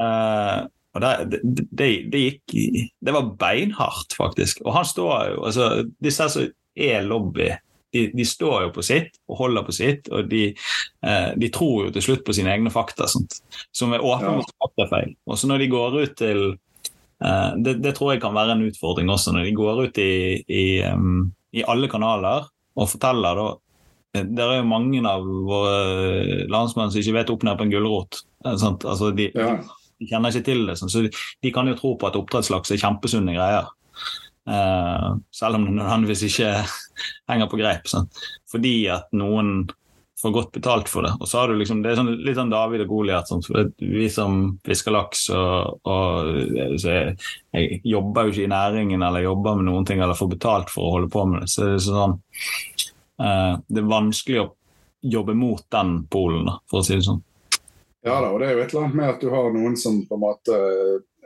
Eh, og det, det, det, det gikk Det var beinhardt, faktisk. Og han står jo altså Disse som er lobby, de, de står jo på sitt og holder på sitt, og de, eh, de tror jo til slutt på sine egne fakta, sant? som er åpenbart faktafeil. Og så når de går ut til eh, det, det tror jeg kan være en utfordring også, når de går ut i, i, um, i alle kanaler og forteller da det er jo mange av våre landsmenn som ikke vet opp ned på en gulrot. eh. Altså, de, Ja. de kjenner ikke til det. sånn, Så de, de kan jo tro på at oppdrettslaks er kjempesunne greier. Eh, selv om det nødvendigvis ikke henger på greip. Sant? Fordi at noen får godt betalt for det. Og så har du liksom, Det er sånn, litt sånn David og Goliat. Vi som fisker laks og, og så jeg, jeg jobber jo ikke i næringen eller jobber med noen ting eller får betalt for å holde på med det. Så det er sånn eh, Det er vanskelig å jobbe mot den polen, for å si det sånn. ja da, og det er jo et eller annet med at du har noen som på en måte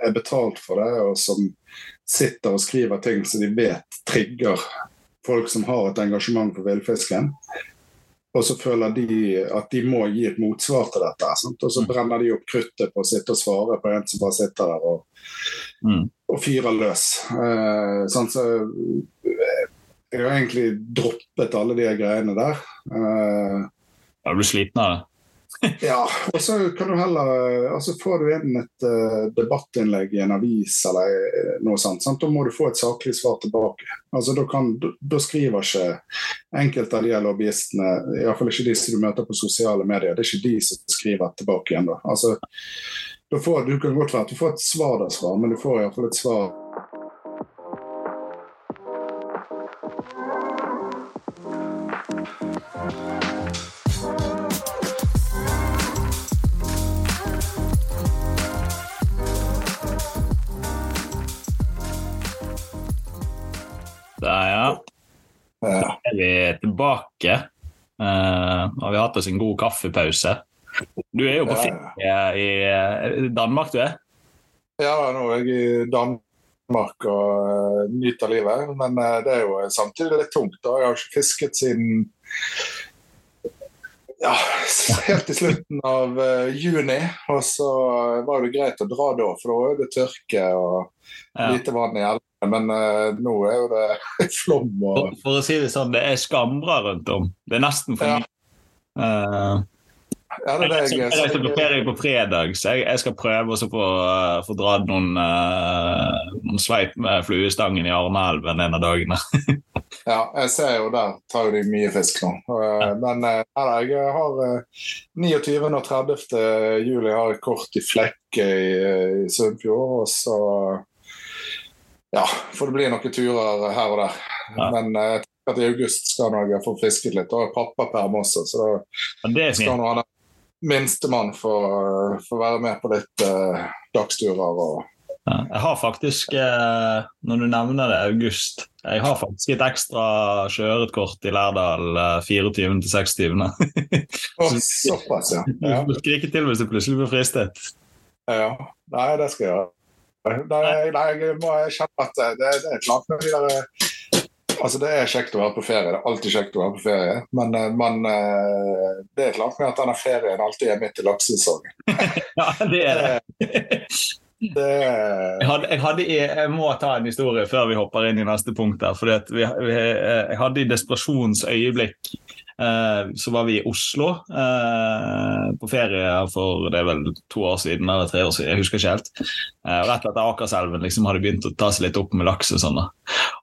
er betalt for det, og som sitter og skriver ting som de vet trigger folk som har et engasjement for villfisken. Og så føler de at de må gi et motsvar til dette. Sant? Og så brenner de opp kruttet på å sitte og svare på en som bare sitter der og, Mm. og fyrer løs. Eh, sånn, Så eh, jeg har egentlig droppet alle de greiene der. Eh, Jeg blir sliten av det. ja, og så kan du heller altså Får du inn et uh, debattinnlegg i en avis eller eh, noe sånt, sant? da må du få et saklig svar tilbake. Altså Da, kan, da, skriver ikke enkelte av de lobbyistene, iallfall ikke de som du møter på sosiale medier, det er ikke de som skriver tilbake igjen. da. Altså, da får, du kan godt være at du får et svar der, men du får iallfall et svar vi tilbake. Uh, har vi hatt oss en god kaffepause. Du er jo på ferie i eh, Danmark, du er? Ja, nå er jeg i Danmark og eh, nyter livet, men det er jo samtidig litt tungt. da. Jeg har ikke fisket siden ja, helt til slutten av uh, juni. Og så var det greit å dra da, for da var det tørke og Ja. lite vann i elvene. Men uh, nå er jo det flom og For, for å si det sånn, det er skambra rundt om. Det er nesten for Ja. mye. Eh, Ja, det er det jeg jeg reiser på ferie på fredag, så jeg, jeg skal prøve å få, uh, få dratt noen, uh, noen sveip med fluestangen i Arneelven en av dagene. Ja, jeg ser jo der tar jo de mye fisk nå. Eh, Men eh, jeg har eh, 29. og 30. juli har jeg kort i Flekke i, eh, i Sunnfjord. Og så ja, får det bli noen turer her og der. Ja. Men eh, jeg tenker at i august skal jeg få fisket litt. Og er pappaperm også, så da det skal nå han minstemann få få være med på litt uh, dagsturer og. Jeg har faktisk, eh, når du nevner det, august Jeg har faktisk et ekstra kjøretkort i Lærdal eh, 24. til 26. oh, Såpass, ja. Du skal ikke til hvis du plutselig blir fristet. Ja, nei, det skal jeg gjøre. Nei, nei, jeg må kjenne at det, det er klart med de der Altså, Det er kjekt å være på ferie. Det er alltid kjekt å være på ferie. Men, eh, men eh, det er klart med at denne ferien alltid er midt i laksesesongen. Ja, det er det. Det er Jeg, hadde, jeg, hadde, jeg må ta en historie før vi hopper inn i neste punkt. der, vi, vi, Jeg hadde i desperasjonens øyeblikk eh, så var vi i Oslo eh, på ferie for det er vel to år siden eller tre år siden. jeg husker ikke helt. Eh, Rett etter Akerselven liksom hadde begynt å ta seg litt opp med laks. og sånn da.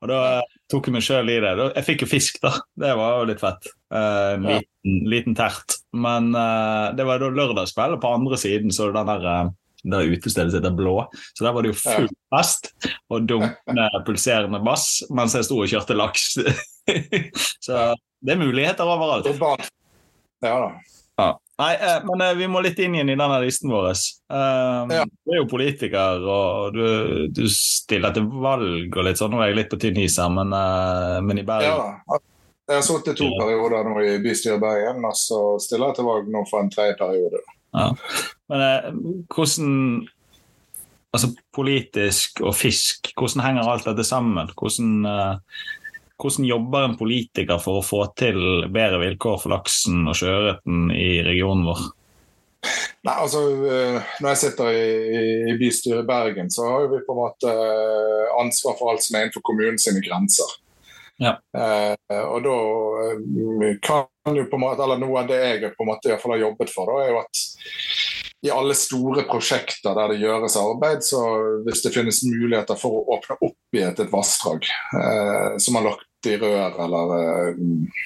Og Da eh, tok jeg meg sjøl i det. Jeg fikk jo fisk, da. Det var jo litt fett. Eh, en liten, liten tert. Men eh, det var da lørdagskveld, og på andre siden så den der det utestedet sitt er blå, så der var det jo full fest og dunkende, pulserende bass mens jeg sto og kjørte laks. så det er muligheter overalt. er. Ja da. Nei, eh, men eh, vi må litt inn igjen i denne listen vår. Um, Ja. Du er jo politiker, og du, du stiller til valg og litt sånn. Nå er jeg litt på tynn is her, men, eh, men i Bergen ja. Jeg har sittet to perioder nå i bystyret i Bergen, og så stiller jeg til valg nå for en tredje periode. Men eh, hvordan Altså politisk og fisk, hvordan henger alt dette sammen? Hvordan, eh, hvordan jobber en politiker for å få til bedre vilkår for laksen og sjøørreten i regionen vår? Nei, altså, eh, Når jeg sitter i, i- bystyret i Bergen, så har vi på en måte eh, ansvar for alt som er innenfor kommunens grenser. Ja. Eh, og da eh, kan jo på en måte, eller Noe av det jeg på en måte i hvert fall har jobbet for, da, er jo at i alle store prosjekter der det gjøres arbeid, så hvis det finnes muligheter for å åpne opp i et, et vassdrag eh, som har lagt i rør eller eh,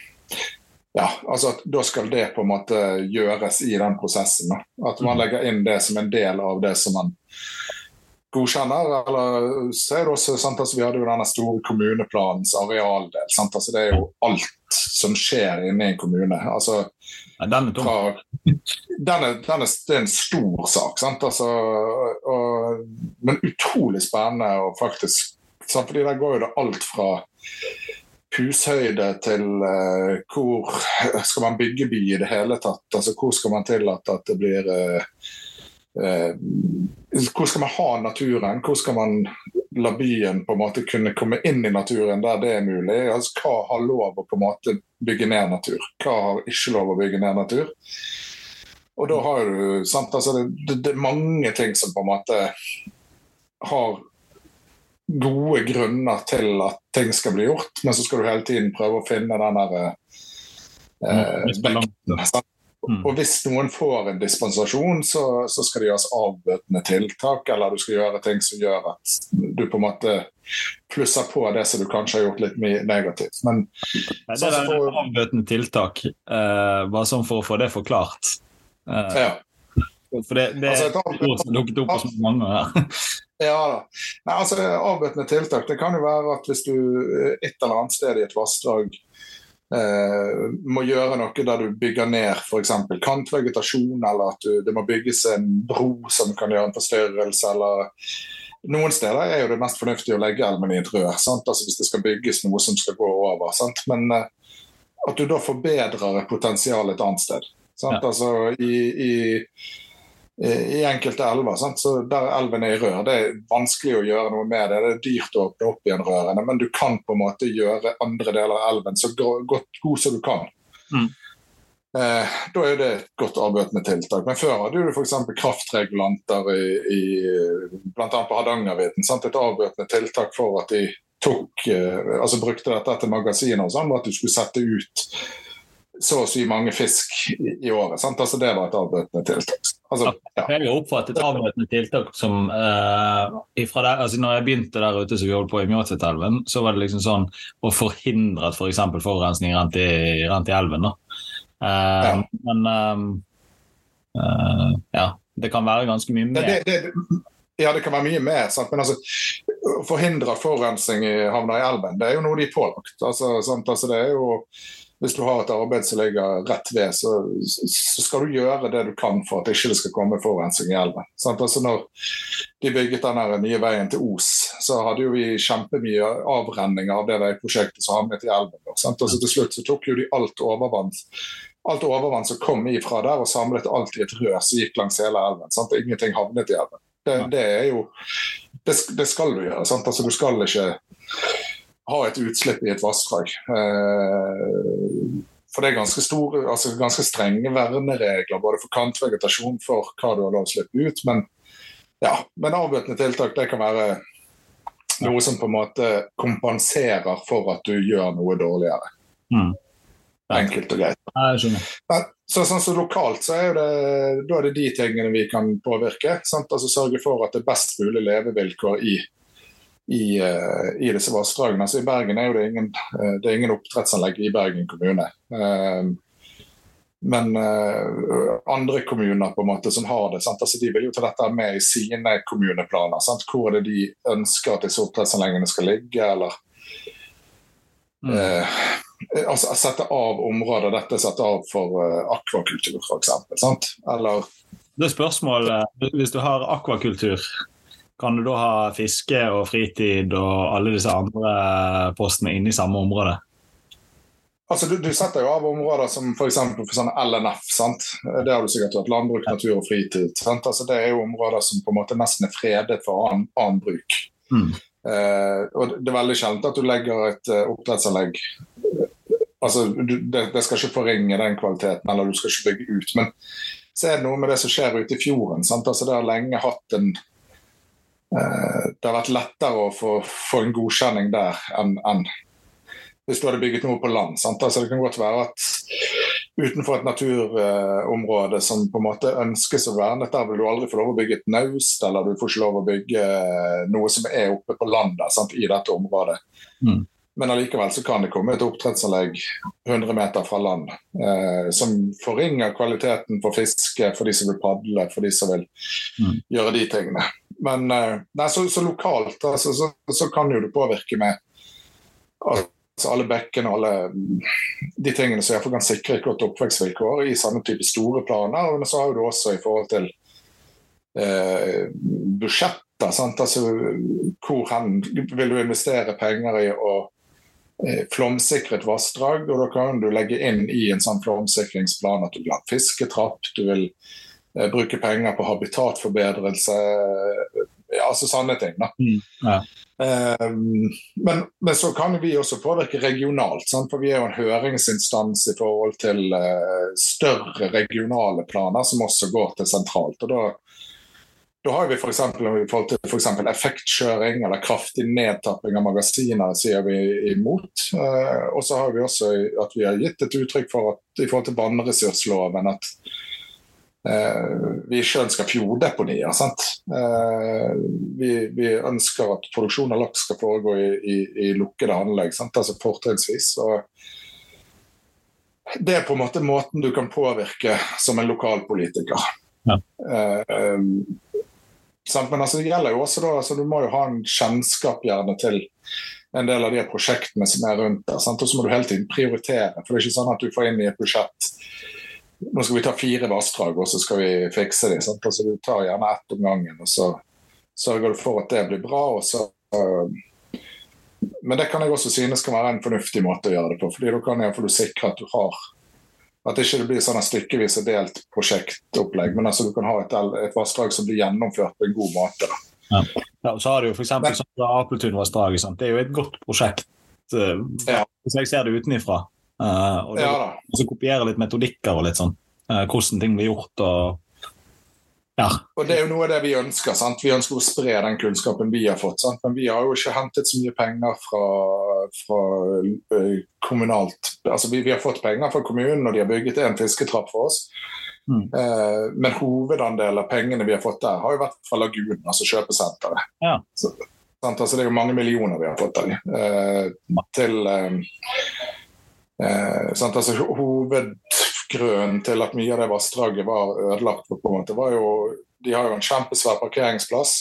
ja, altså at Da skal det på en måte gjøres i den prosessen. Da. At man legger inn det som en del av det som man godkjenner. eller så er det også, sant, altså Vi hadde jo denne store kommuneplanens arealdel. Sant, altså Det er jo alt som skjer inne i en kommune. altså Ja, Den er tung. den er, den er, det er en stor sak, sant? Altså, og, men utrolig spennende og faktisk sant? fordi Der går jo det alt fra hushøyde til uh, hvor skal man bygge by i det hele tatt? Altså Hvor skal man tillate at det blir eh, Hvor skal man ha naturen? Hvor skal man la byen på en måte kunne komme inn i naturen der det er mulig. Altså, hva har lov å på en måte bygge ned natur? Hva har ikke lov å bygge ned natur? Og da har du sant, altså det, det, er mange ting som på en måte har gode grunner til at ting skal bli gjort, men så skal du hele tiden prøve å finne den der eh, Mm. Og Hvis noen får en dispensasjon, så, så skal det gjøres avbøtende tiltak, eller du skal gjøre ting som gjør at du på en måte plusser på det som du kanskje har gjort litt mye negativt. Men, det er for, avbøtende tiltak, eh, bare sånn for å få det forklart. Eh, ja. For det, det altså, er ord som dukket opp hos mange her. Ja da. Nei, altså, avbøtende tiltak det kan jo være at hvis du et eller annet sted i et vassdrag eh, må gjøre noe der du bygger ned f.eks. kantvegetasjon, eller at du, det må bygges en bro som kan gjøre en forstyrrelse, eller noen steder er jo det mest fornuftig å legge elven i et rør, sant? Altså hvis det skal bygges noe som skal gå over. Sant? Men eh, at du da forbedrer potensial et annet sted. Ja. Altså i, i i enkelte elver. Sant? Så Der elven er i rør, det er vanskelig å gjøre noe med det. Det er dyrt å åpne opp igjen rørene, men du kan på en måte gjøre andre deler av elven så godt god som du kan. Mm. Eh, da er det et godt avbøtende tiltak. Men før hadde du f.eks. kraftregulanter i, i bl.a. på Hardangervidda. Et avbøtende tiltak for at de tok, eh, altså brukte dette til magasiner og sånn, var at du skulle sette ut så å si mange fisk i, året. Sant? Altså Det var et avbøtende tiltak. Altså, ja. Jeg har oppfattet avbøtende tiltak som ifra der, altså når jeg begynte der ute som vi holdt på i Mjåtvetelven, så var det liksom sånn å forhindre f.eks. For forurensning rent i, rant i elven. da. Uh, ja. Men uh, ja, det kan være ganske mye mer. Det, det, det, ja, det kan være mye mer. Sant? Men altså, forhindre forurensning i havna i elven, det er jo noe de er pålagt. Altså, altså, det er jo hvis du har et arbeid som ligger rett ved, så, så, skal du gjøre det du kan for at det ikke skal komme forurensning i elven. Altså når de bygget den nye veien til Os, så hadde jo vi kjempemye avrenning av det veiprosjektet som havnet i elven. Altså til slutt så tok jo de alt overvann alt overvann som kom ifra der, og samlet alt i et rør som gikk langs hele elven. Sant? Ingenting havnet i elven. Det, det er jo det, det, skal du gjøre. Sant? Altså, du skal ikke ha et utslipp i et vassdrag. Eh, for det er ganske, store, altså ganske strenge verneregler både for kantvegetasjon for hva du har lov å slippe ut. Men, ja, men avbøtende tiltak det kan være noe som på en måte kompenserer for at du gjør noe dårligere. Mm. Enkelt og greit. Men, så, sånn så Lokalt så er det, da er det de tingene vi kan påvirke. Sant? Altså Sørge for at det er best mulig levevilkår i i, uh, i disse vassdragene. Altså, I Bergen er det ingen, uh, det er ingen oppdrettsanlegg i Bergen kommune. Uh, men andre kommuner på en måte som har det, altså, de vil jo ta dette med i sine kommuneplaner. Sant? Hvor er det de ønsker at disse oppdrettsanleggene skal ligge, eller mm. altså, Sette av områder dette er satt av for akvakultur, f.eks. Eller det er spørsmålet, Hvis du har akvakultur, kan du da ha fiske og fritid og alle disse andre postene inne i samme område? Altså, du, du, setter jo av områder som f.eks. for, for sånn LNF. sant? Det har du sikkert hatt. Landbruk, natur og fritid. sant? Altså, det er jo områder som på en måte nesten er fredet for annen, annen bruk. Mm. Eh, og Det er veldig sjelden at du legger et uh, oppdrettsanlegg altså, du, det, det, skal ikke forringe den kvaliteten, eller du skal ikke bygge ut. Men så er det noe med det som skjer ute i fjorden. sant? Altså, Det har lenge hatt en det har vært lettere å få, få en godkjenning der enn, en. hvis du hadde bygget noe på land. Sant? Altså, det kan godt være at utenfor et naturområde som på en måte ønskes å vernet, der vil du aldri få lov å bygge et naust, eller du får ikke lov å bygge noe som er oppe på landet sant, i dette området. Mm. Men allikevel så kan det komme et oppdrettsanlegg 100 meter fra land eh, som forringer kvaliteten for fiske, for de som vil padle, for de som vil mm. gjøre de tingene. Men eh, nei, så, så, lokalt altså, så, så, kan jo det påvirke med altså, alle bekkene og alle de tingene som kan sikre et godt oppvekstvilkår i samme type store planer. Men så har du også i forhold til eh, budsjetter. Sant? Altså, hvor hen vil du investere penger i å eh, flomsikre et vassdrag? Og da kan du legge inn i en sånn flomsikringsplan at du vil ha fisketrapp. du vil bruke penger på habitatforbedrelse ja, altså sånne ting. Mm, ja. Um, men, men, så kan vi også påvirke regionalt, sant? for vi er jo en høringsinstans i forhold til uh, større regionale planer som også går til sentralt. og Da, da har vi f.eks. i forhold til for effektkjøring eller kraftig nedtapping av magasiner, sier vi imot. Uh, og så har vi også at vi har gitt et uttrykk for at i forhold til vannressursloven at Eh, vi ikke ønsker fjorddeponier. Eh, vi, vi, ønsker at produksjon av laks skal foregå i, i, i lukkede anlegg, sant? altså fortrinnsvis. Det er på en måte måten du kan påvirke som en lokalpolitiker. Ja. Eh, men altså, det gjelder jo også da, altså, Du må jo ha en kjennskap gjerne til en del av de prosjektene som er rundt der. Sant? Og så må du hele tiden prioritere. for Det er ikke sånn at du får inn i et budsjett nå skal vi ta fire vassdrag og så skal vi fikse dem. Altså, du tar gjerne ett om gangen, og så sørger du for at det blir bra. og så uh, men det kan jeg også synes kan være en fornuftig måte å gjøre det på. fordi Da kan jeg sikre at du har at det ikke blir sånn stykkevis og delt prosjektopplegg, men altså du kan ha et, et vassdrag som blir gjennomført på en god måte. Ja. ja. så har du jo f.eks. Apeltunvassdraget. Det er jo et godt prosjekt, uh, ja. hvis jeg ser det utenifra. Uh, og, det, ja, så kopiere litt metodikker og litt sånn. Uh, hvordan ting blir gjort. og ja. Og Det er jo noe av det vi ønsker. sant? Vi ønsker å spre den kunnskapen vi har fått. sant? Men vi har jo ikke hentet så mye penger fra, fra uh, kommunalt Altså vi, vi, har fått penger fra kommunen, og de har bygget en fisketrapp for oss. Mm. Men hovedandelen av pengene vi har fått der, har jo vært fra Lagunen, altså kjøpesenteret. Ja. Så, altså, det er jo mange millioner vi har fått der. Til Eh, altså, hovedgrunnen til at mye av det vassdraget var ødelagt, på en måte, var jo de har jo en kjempesvær parkeringsplass.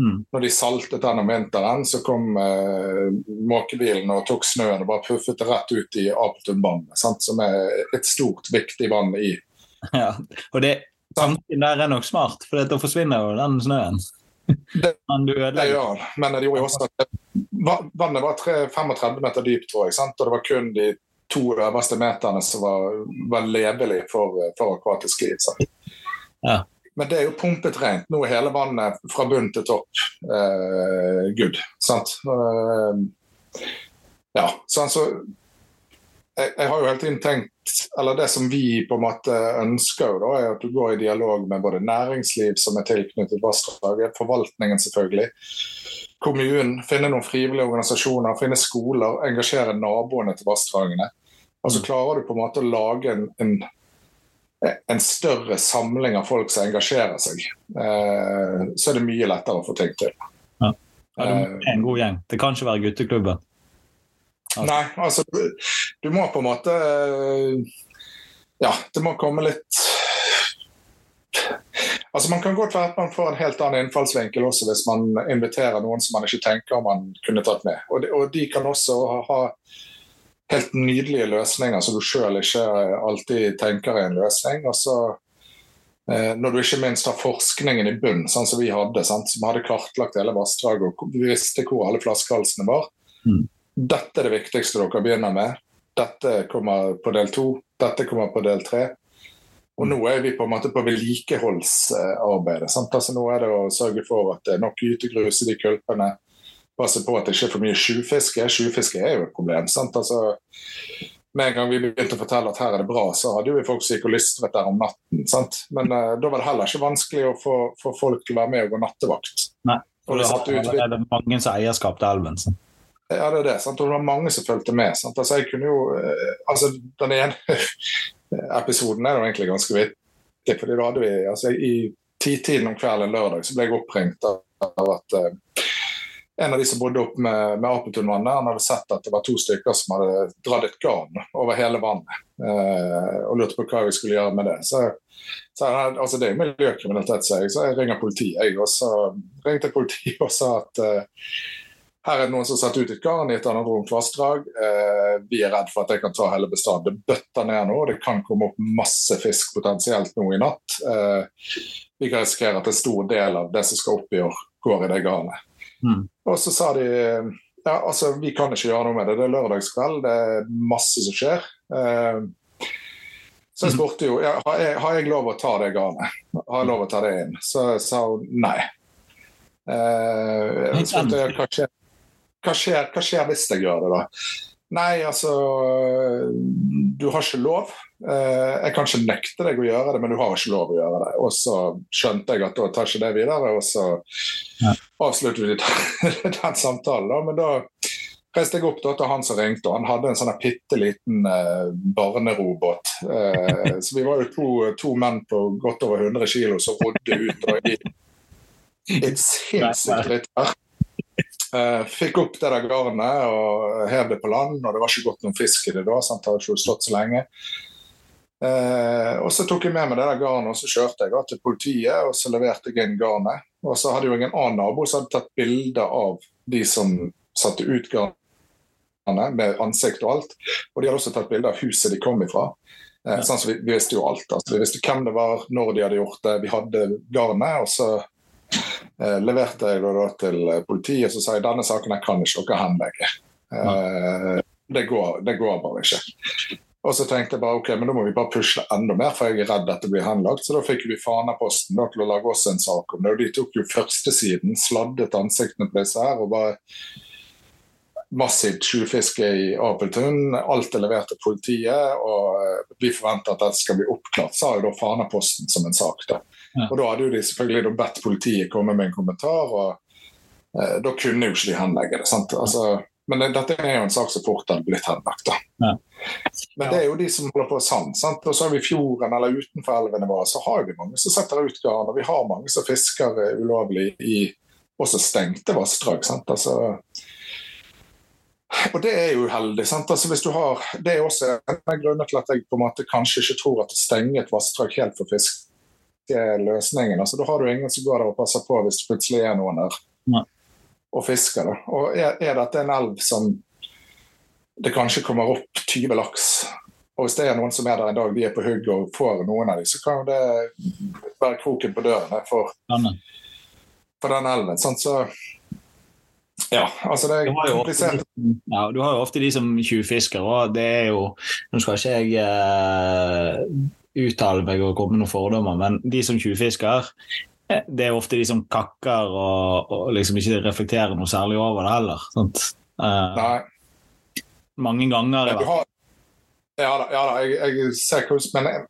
Mm. Når de saltet den om vinteren, så kom eh, måkebilen og tok snøen og bare puffet det rett ut i Apeltunvannet, som er et stort, viktig vann i. Ja, og det tanken der er nok smart, for da forsvinner jo den snøen. Det, det gjør men det gjorde jo også at vannet var 3, 35 meter dypt, tror jeg. Sant? Og det var kun de to øverste meterne som var, var levelige for, for akvatisk liv. Ja. Men det er jo pumpet rent. Nå er hele vannet fra bunn til topp eh, good. Sant? Eh, ja, så altså jeg, jeg, har jo hele tiden tenkt Eller det som vi på en måte ønsker, da, er at du går i dialog med både næringsliv som er tilknyttet vassdraget, forvaltningen selvfølgelig, kommunen, finne noen frivillige organisasjoner, finne skoler, engasjere naboene til vassdragene. Altså Klarer du på en måte å lage en, en, en større samling av folk som engasjerer seg, eh, så er det mye lettere å få ting til. Ja. Ja, du må en god gjeng. Det kan ikke være gutteklubben. Altså. Nei, altså du må på en måte Ja, det må komme litt Altså Man kan godt være at man får en helt annen innfallsvinkel også hvis man inviterer noen som man ikke tenker man kunne tatt med. Og de, og de kan også ha, helt nydelige løsninger som du sjøl ikke alltid tenker er en løsning. Og så eh, når du ikke minst har forskningen i bunn, sånn som vi hadde, sant? som hadde kartlagt hele vassdraget og visste hvor alle flaskehalsene var. Mm. Dette er det viktigste dere begynner med. Dette kommer på del to. Dette kommer på del tre. Og nå er vi på en måte på vedlikeholdsarbeidet. Altså nå er det å sørge for at det er nok gytegrus i de kulpene. Passe på at det ikke er for mye sjufiske. Sjufiske er jo et problem. sant? Altså, med en gang vi begynte å fortelle at her er det bra, så hadde jo vi folk som gikk og lystret der om natten. sant? Men uh, da var det heller ikke vanskelig å få, få folk til å være med og gå nattevakt. Nei, for det, ut, er det mange som eierskap til elven. Så. Ja, det er det. sant? Og det var mange som fulgte med. sant? Altså, jeg kunne jo, uh, altså, Den ene episoden er jo egentlig ganske vittig. fordi da hadde vi, altså I titiden om kvelden lørdag så ble jeg oppringt av at uh, en av de som bodde opp med, med Apetunvannet, han hadde sett at det var to stykker som hadde dratt et garn over hele vannet. Uh, og lurte på hva vi skulle gjøre med det. Så, så altså Det er miljøkriminalitet, så jeg, så jeg ringer politiet. Jeg også ringte politiet og sa at uh, her er det noen som satt ut et garn i et annet anadromt vassdrag. Eh, vi er redd for at det kan ta hele bestanden. Det bøtter ned nå, det kan komme opp masse fisk potensielt nå i natt. Eh, vi kan risikere at en stor del av det som skal opp i år, går i det garnet. Mm. Og så sa de ja, altså vi kan ikke gjøre noe med det. Det er lørdagskveld, det er masse som skjer. Eh, så jeg spurte jo ja, har, jeg, har jeg lov å ta det garnet. Har jeg lov å ta det inn? Så sa hun nei. Eh, jeg spurte hva, skjer, hva, skjer, hva skjer hvis jeg gjør det, da? Nei, altså Du har ikke lov. Eh, jeg kan ikke nekte deg å gjøre det, men du har ikke lov å gjøre det. Og så skjønte jeg at da tar ikke det videre, og så ja. avslutter vi den samtalen. Da. Men da reiste jeg opp da, til han som ringte, og han hadde en sånn bitte liten eh, barnerobåt. Eh, så vi var jo to, to, menn på godt over 100 kg som rodde ut og i et sinnssykt her. Eh, fikk opp det der garnet og hev det på land, og det var ikke godt noen fisk i det da. sant, det hadde ikke stått så lenge. Eh, og Så tok jeg med meg det der garnet og så kjørte jeg til politiet og så leverte jeg inn garnet. Og så hadde jeg en annen nabo som hadde tatt bilde av de som satte ut garnet med ansikt og alt. Og de hadde også tatt bilde av huset de kom ifra. Eh, sånn, så vi, vi, visste jo alt. Altså. Vi visste hvem det var, når de hadde gjort det. Vi hadde garnet. og så eh, leverte jeg da, til politiet og sa jeg denne saken jeg kan ikke dere henlegge. Eh, det, går, det går bare ikke. Og så tenkte jeg bare ok, men da må vi bare pusle enda mer, for jeg er redd dette blir henlagt. Så da fikk vi Fanaposten til å lage oss en sak om det. Og de tok jo førstesiden, sladdet ansiktene på disse her og bare massivt tjuvfiske i Apeltun. Alt er levert til politiet, og eh, vi forventer at dette skal bli oppklart, sa jo da Fanaposten som en sak. da. Og Da hadde jo de selvfølgelig bedt politiet komme med en kommentar, og eh, da kunne jo ikke de henlegge det. sant? Altså, men det, dette er jo en sak som fort hadde blitt henlagt. Ja. Men det er jo de som holder på sand. sant? Og så har vi fjorden eller utenfor elvene våre, så har vi mange som setter ut garn. Og vi har mange som fisker ulovlig i også stengte vassdrag. sant? Altså, og det er jo uheldig. sant? Altså hvis du har, Det er også en av grunnene til at jeg på en måte kanskje ikke tror at å stenge et vassdrag helt for fisk løsningen. Altså, Da har du ingen som går der og passer på hvis det plutselig er noen der Nei. og fisker. Da. Og er, er dette en elv som det kanskje kommer opp 20 laks, og hvis det er noen som er der en dag de er på hugg og får noen av dem, så kan jo det være kroken på døren for, for den elven. Sånn, Så ja, altså det er komplisert. Ja, du har jo ofte de som tjuvfisker, og det er jo Nå skal ikke jeg uh, uttale meg og komme med noen fordommer, men de som tjuvfisker, eh, det er ofte de som kakker og, og liksom ikke reflekterer noe særlig over det heller. Uh, Nei. Mange ganger. Ja, har, ja da, ja da jeg, jeg, ser hvordan Men jeg,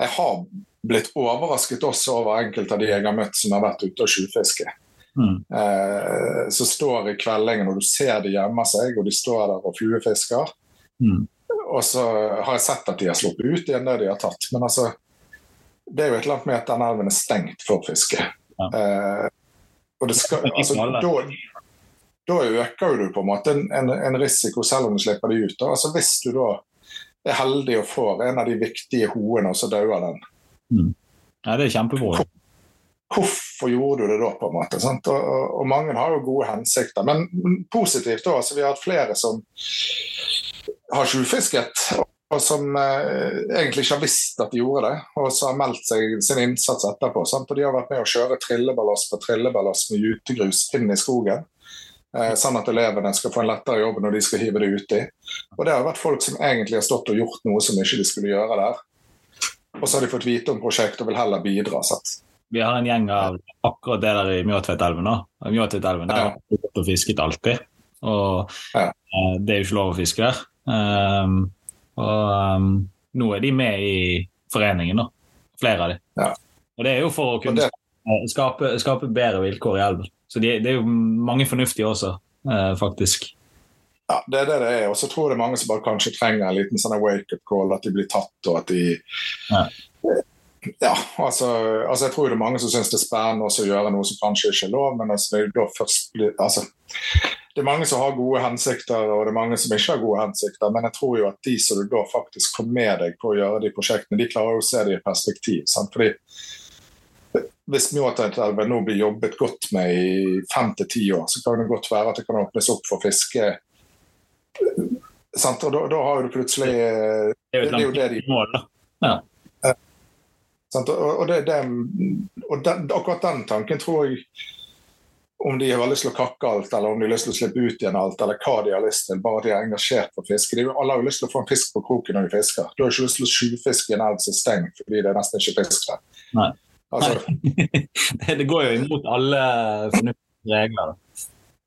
jeg har blitt overrasket også over enkelte av de jeg har møtt som har vært ute og tjuvfisket. Mm. Eh, så står i kveldingen, og du ser de gjemmer seg, og de står der og fluefisker. Mm. Og så har jeg sett at de har sluppet ut igjen det de har tatt. Men altså, det er jo et eller annet med at den elven er stengt for fiske. Ja. Eh, og det skal, altså, da, da øker du på en måte en, en, en, risiko selv om du slipper de ut. Altså, hvis du da er heldig og får en av de viktige hoene, og så dauer den. Mm. Ja, det er kjempebra hvorfor gjorde du det da? på en måte, og, og, og, mange har jo gode hensikter. Men positivt da, altså vi har hatt flere som har tjuvfisket, og som eh, egentlig ikke har visst at de gjorde det, og så har meldt seg sin innsats etterpå. Sant? Og de har vært med å kjøre trilleballast på trilleballast med jutegrus inn i skogen. Eh, sånn at elevene skal få en lettere jobb når de skal hive det uti. Og det har vært folk som egentlig har stått og gjort noe som ikke de skulle gjøre der. Og så har de fått vite om prosjektet og vil heller bidra. Sant? Vi har en gjeng av akkurat det der i Mjøtveitelven. òg. der har gått og fisket alltid. Og ja. uh, det er jo ikke lov å fiske der. Um, og um, nå er de med i foreningen, da. Flere av dem. Ja. Og det er jo for å kunne skape, skape bedre vilkår i elven. Så de, det er jo mange fornuftige også, uh, faktisk. Ja, det er det det er. Og så tror jeg det er mange som bare kanskje trenger en liten sånn wake-up call, at de blir tatt, og at de ja ja, altså, altså, Jeg tror det er mange som syns det er spennende å gjøre noe som kanskje ikke er lov, men altså, det, er først, altså, det er mange som har gode hensikter, og det er mange som ikke har gode hensikter. Men jeg tror jo at de som du da faktisk får med deg på å gjøre de prosjektene, de klarer jo å se det i perspektiv. Sant? Fordi Hvis Mjåtaelven nå blir jobbet godt med i fem til ti år, så kan det godt være at det kan åpnes opp for fiske. Sant? Og da, da har du plutselig Det er jo det de mål, da. Ja. Og, det, det, og den, akkurat den tanken tror jeg om de har lyst til å kakke alt, eller om de har lyst til å slippe ut igjen alt, eller hva de har lyst til, bare at de er engasjert på fiske. De, alle har jo lyst til å få en fisk på kroken når de fisker. Du har ikke lyst til å sjufiske i en elv som er stengt fordi det er nesten ikke fisk der. Nei. Altså, det går jo imot alle fornuftige regler,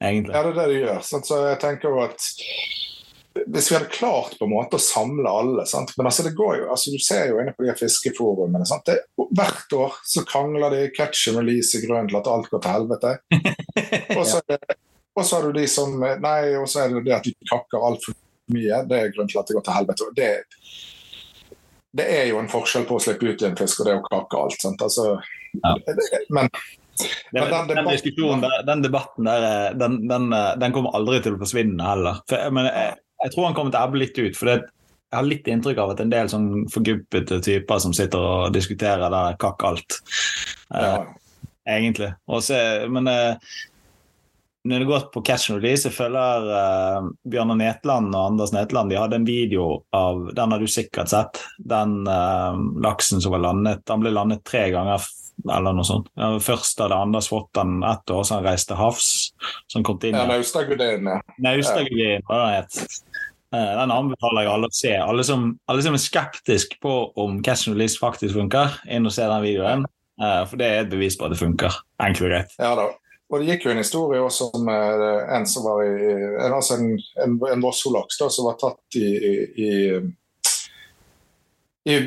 egentlig. ja, det er det det gjør. Så jeg tenker jo at hvis vi hadde klart på en måte å samle alle sant? Men altså det går jo, altså du ser jo inne på de fiskeforumene sant? Det, Hvert år så krangler de, catch and release Grønn til at alt går til helvete. Og så er det- har du de som Nei, og så er det det at de kakker altfor mye. Det er grunnen til at det går til helvete. Det, det er jo en forskjell på å slippe ut i en fisk og det å kakke alt. Sant? Altså, Ja. det, men den den, debatten- diskusjonen, den debatten der, den, den, eh, den kommer aldri til å forsvinne heller. For, men jeg, jeg tror han kommer til å ebbe litt ut. for det, jeg har litt inntrykk av at en del sånn forgubbete typer som sitter og diskuterer der kakk alt. Eh, egentlig. Og så, men eh, når det går på catch and release, jeg føler eh, Bjørnar Netland og Anders Netland de hadde en video av Den har du sikkert sett. Den eh, laksen som var landet. Han ble landet tre ganger, eller noe sånt. Først hadde Anders fått den ett år, så han reiste til havs. Så han kom inn ja, ja, Naustagudin, ja. Naustagudin, hva het. Eh, Den anbefaler jeg alle å se. Alle som, alle som er skeptiske på om catch and release faktisk funker, inn og se den videoen. Eh, For det er et bevis på at det funker. Enkelt og greit. Ja da. Og det gikk jo en historie også om eh, en som var i en, altså en, en, en Vossolaks som var tatt i, i, i, i,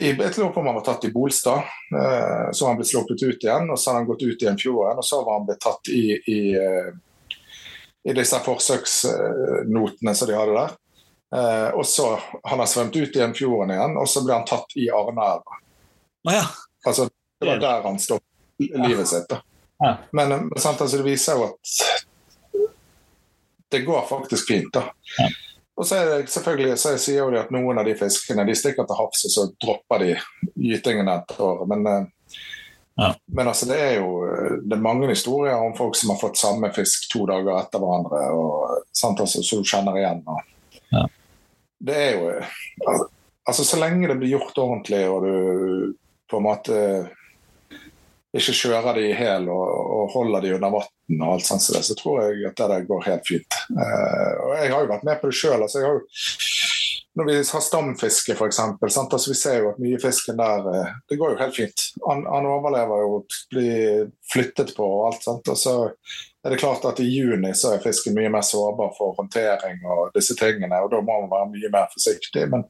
Jeg lurer på om han var tatt i Bolstad. Så har han blitt sluppet ut igjen, og så har han gått ut igjen fjorden. Og så var han blitt tatt i, i, i disse forsøksnotene som de hadde der. Eh, og så han har svømt ut igjen fjorden igjen, og så ble han tatt i Arneelva. Ah, ja. Altså, det var der han stoppet livet sitt. da. Ja. Men eh, sant, altså, det viser jo at det går faktisk fint. da. Ja. Og så er det selvfølgelig, så sier jo at noen av de fiskene de stikker til havs, og så dropper de gytingen et år. Men, eh, Ja. men altså, det er jo det er mange historier om folk som har fått samme fisk to dager etter hverandre, og, sant, altså, så du kjenner igjen. Og, Ja. Det er jo al- Altså, så lenge det blir gjort ordentlig, og du på en måte ikke kjører de i hæl og, og holder de under vann og alt sånt, så tror jeg at det går helt fint. Uh, og jeg har jo vært med på det sjøl. Altså, jeg har jo når vi har stamfiske, f.eks. Altså, vi ser jo at mye fisken der eh, Det går jo helt fint. Han, han overlever jo, blir flyttet på og alt. Sant? Og så er det klart at i juni så er fisken mye mer sårbar for håndtering og disse tingene, og da må man være mye mer forsiktig. Men,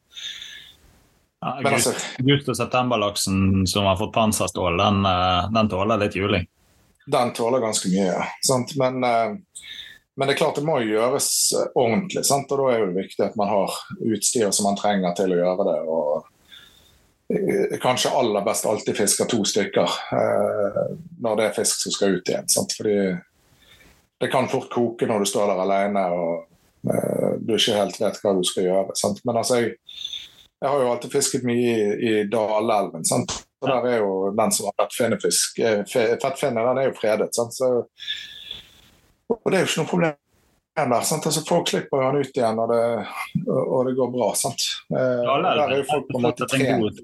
Ja, men altså, August- og septemberlaksen som har fått panserstål, den, eh, den tåler litt juling. den tåler ganske mye. ja. Sant? Men, eh, men det er klart det må gjøres eh, ordentlig, sant? og da er det viktig at man har utstyr som man trenger til å gjøre det. og eh, Kanskje aller best alltid fisker to stykker eh, når det er fisk som skal ut igjen. Sant? Fordi det kan fort koke når du står der alene og du ikke helt vet hva du skal gjøre. Sant? Men altså, jeg, jeg har jo alltid fisket mye i, i Dalelven. Og der er jo den som har Fettfinne den er jo fredet. Sant? Så, og det er jo ikke noe problem der. Altså, folk slipper jo han ut igjen, og det, og, det går bra. Sant? Eh, der er jo folk på en måte trent.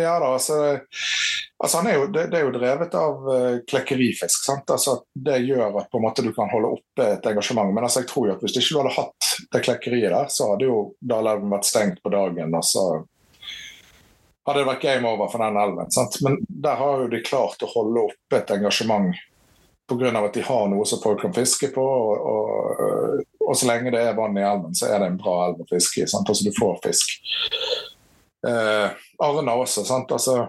Ja da, altså, altså han er jo, det, det er jo drevet av uh, klekkerifisk. sant? Altså Det gjør at måte du kan holde oppe et engasjement. Men altså jeg tror jo at hvis ikke du hadde hatt det klekkeriet der, så hadde jo Dalelven vært stengt på dagen. og så hadde det vært game over for den elven. sant? Men der har jo de klart å holde oppe et engasjement pga. at de har noe som folk kan fiske på. Og, og, og så lenge det er vann i elven, så er det en bra elv å fiske i. sant? Altså du får fisk. Eh, Arna også, sant. Altså,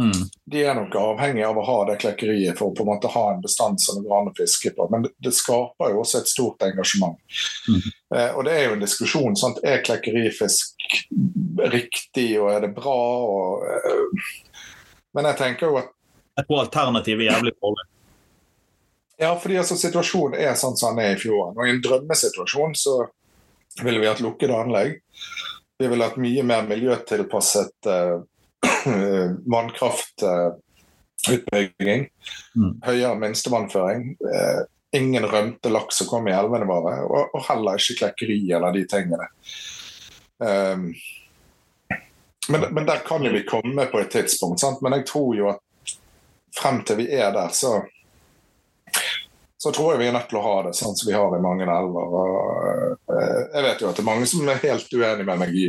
Mm. de er nok avhengige av å ha det klekkeriet for å på en måte ha en bestand som det går an å fiske på. Men det, det skaper jo også et stort engasjement. Mm. Eh, og det er jo en diskusjon. Sant? Er klekkerifisk riktig, og er det bra? Og, eh, men jeg tenker jo at Jeg tror alternativet er jævlig dårlig. Ja, fordi altså, situasjonen er sånn som den er i fjorden. Og i en drømmesituasjon så ville vi hatt lukkede anlegg. Vi ville hatt mye mer miljøtilpasset uh, vannkraftutbygging. Mm. Høyere minstevannføring. Uh, ingen rømte laks som kom i elvene våre. Og, og heller ikke klekkeri eller de tingene. Um, men, men der kan jo vi komme på et tidspunkt. Sant? Men jeg tror jo at frem til vi er der, så så tror jeg vi er nødt til å ha det sånn som vi har i mange elver. Og, eh, jeg vet jo at det er mange som er helt uenig med meg i,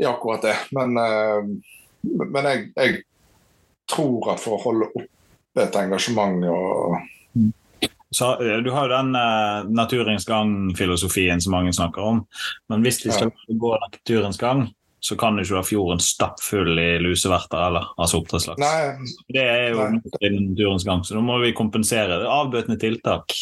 i akkurat det. Men, eh, men jeg, jeg, tror at for å holde oppe et engasjement og så, du har jo den eh, naturens gang-filosofien som mange snakker om. Men hvis vi skal gå naturens gang, så kan du ikke ha fjorden stappfull i luseverter eller altså oppdrettslaks. Det er jo naturens gang, så da må vi kompensere. Er avbøtende tiltak.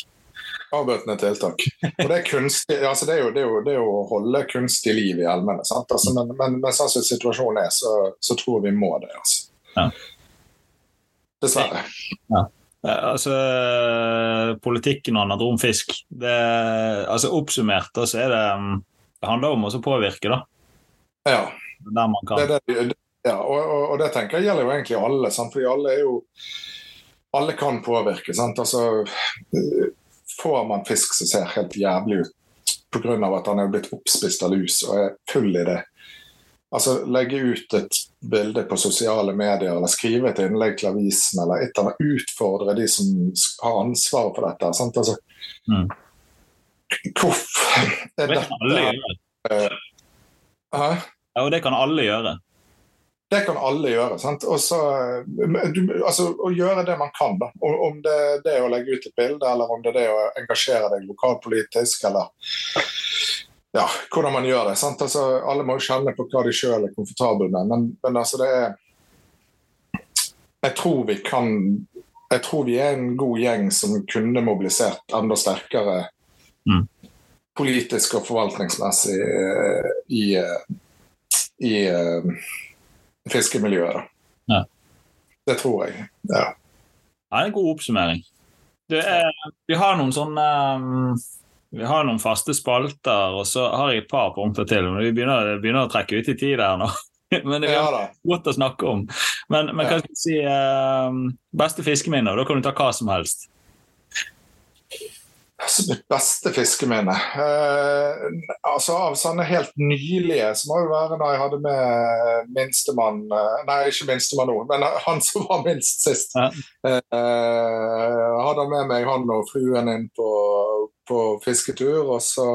Avbøtende tiltak. Og det er, kunstig, altså det, er jo, det, er jo, det er jo å holde kunstig liv i elvene. Altså, men, men, men sånn som situasjonen er, så, så tror vi må det. Altså. Ja. Dessverre. Ja. Altså, Politikken og om fisk. Det, altså, oppsummert så er det mm, Det handler om å påvirke, da. Ja. Der man kan. Det, det, ja og, og, og, det tenker jeg gjelder jo egentlig alle. Sant? Fordi alle er jo Alle kan påvirke. Sant? Altså, får man fisk som ser helt jævlig ut pga. at han er blitt oppspist av lus og er full i det Altså legge ut et bilde på sosiale medier eller skrive et innlegg til avisen eller et eller annet. Utfordre de som har ansvaret for dette. Sant? Altså, mm. Hvorfor er dette uh, Ja, og det kan alle gjøre. Det kan alle gjøre. sant? Også, du, altså, Å gjøre det man kan. da. Om det er det å legge ut et bilde, eller om det er det å engasjere deg lokalpolitisk, eller ja, hvordan man gjør det. sant? Altså, alle må jo kjenne på hva de sjøl er komfortable med. Men, men, altså det er Jeg tror vi kan Jeg tror vi er en god gjeng som kunne mobilisert enda sterkere mm. politisk og forvaltningsmessig eh, i, eh, i, i uh, fiskemiljøet. Ja. Det tror jeg. Ja. Det er en god oppsummering. Er, vi har noen sånne um vi har noen faste spalter, og så har jeg et par punkter til. men Vi begynner, begynner å trekke ut i tid her nå. Men det er ja, godt å snakke om. Men, men hva skal vi si um, Beste fiskeminner? Da kan du ta hva som helst. Altså, mitt beste fiskeminne Eh, altså Av sånne helt nylige, så må jo være da jeg hadde med minstemann uh, Nei, ikke minstemann nå, men han som var minst sist. Ja. Eh, hadde med meg han og fruen inn på på fisketur. Og så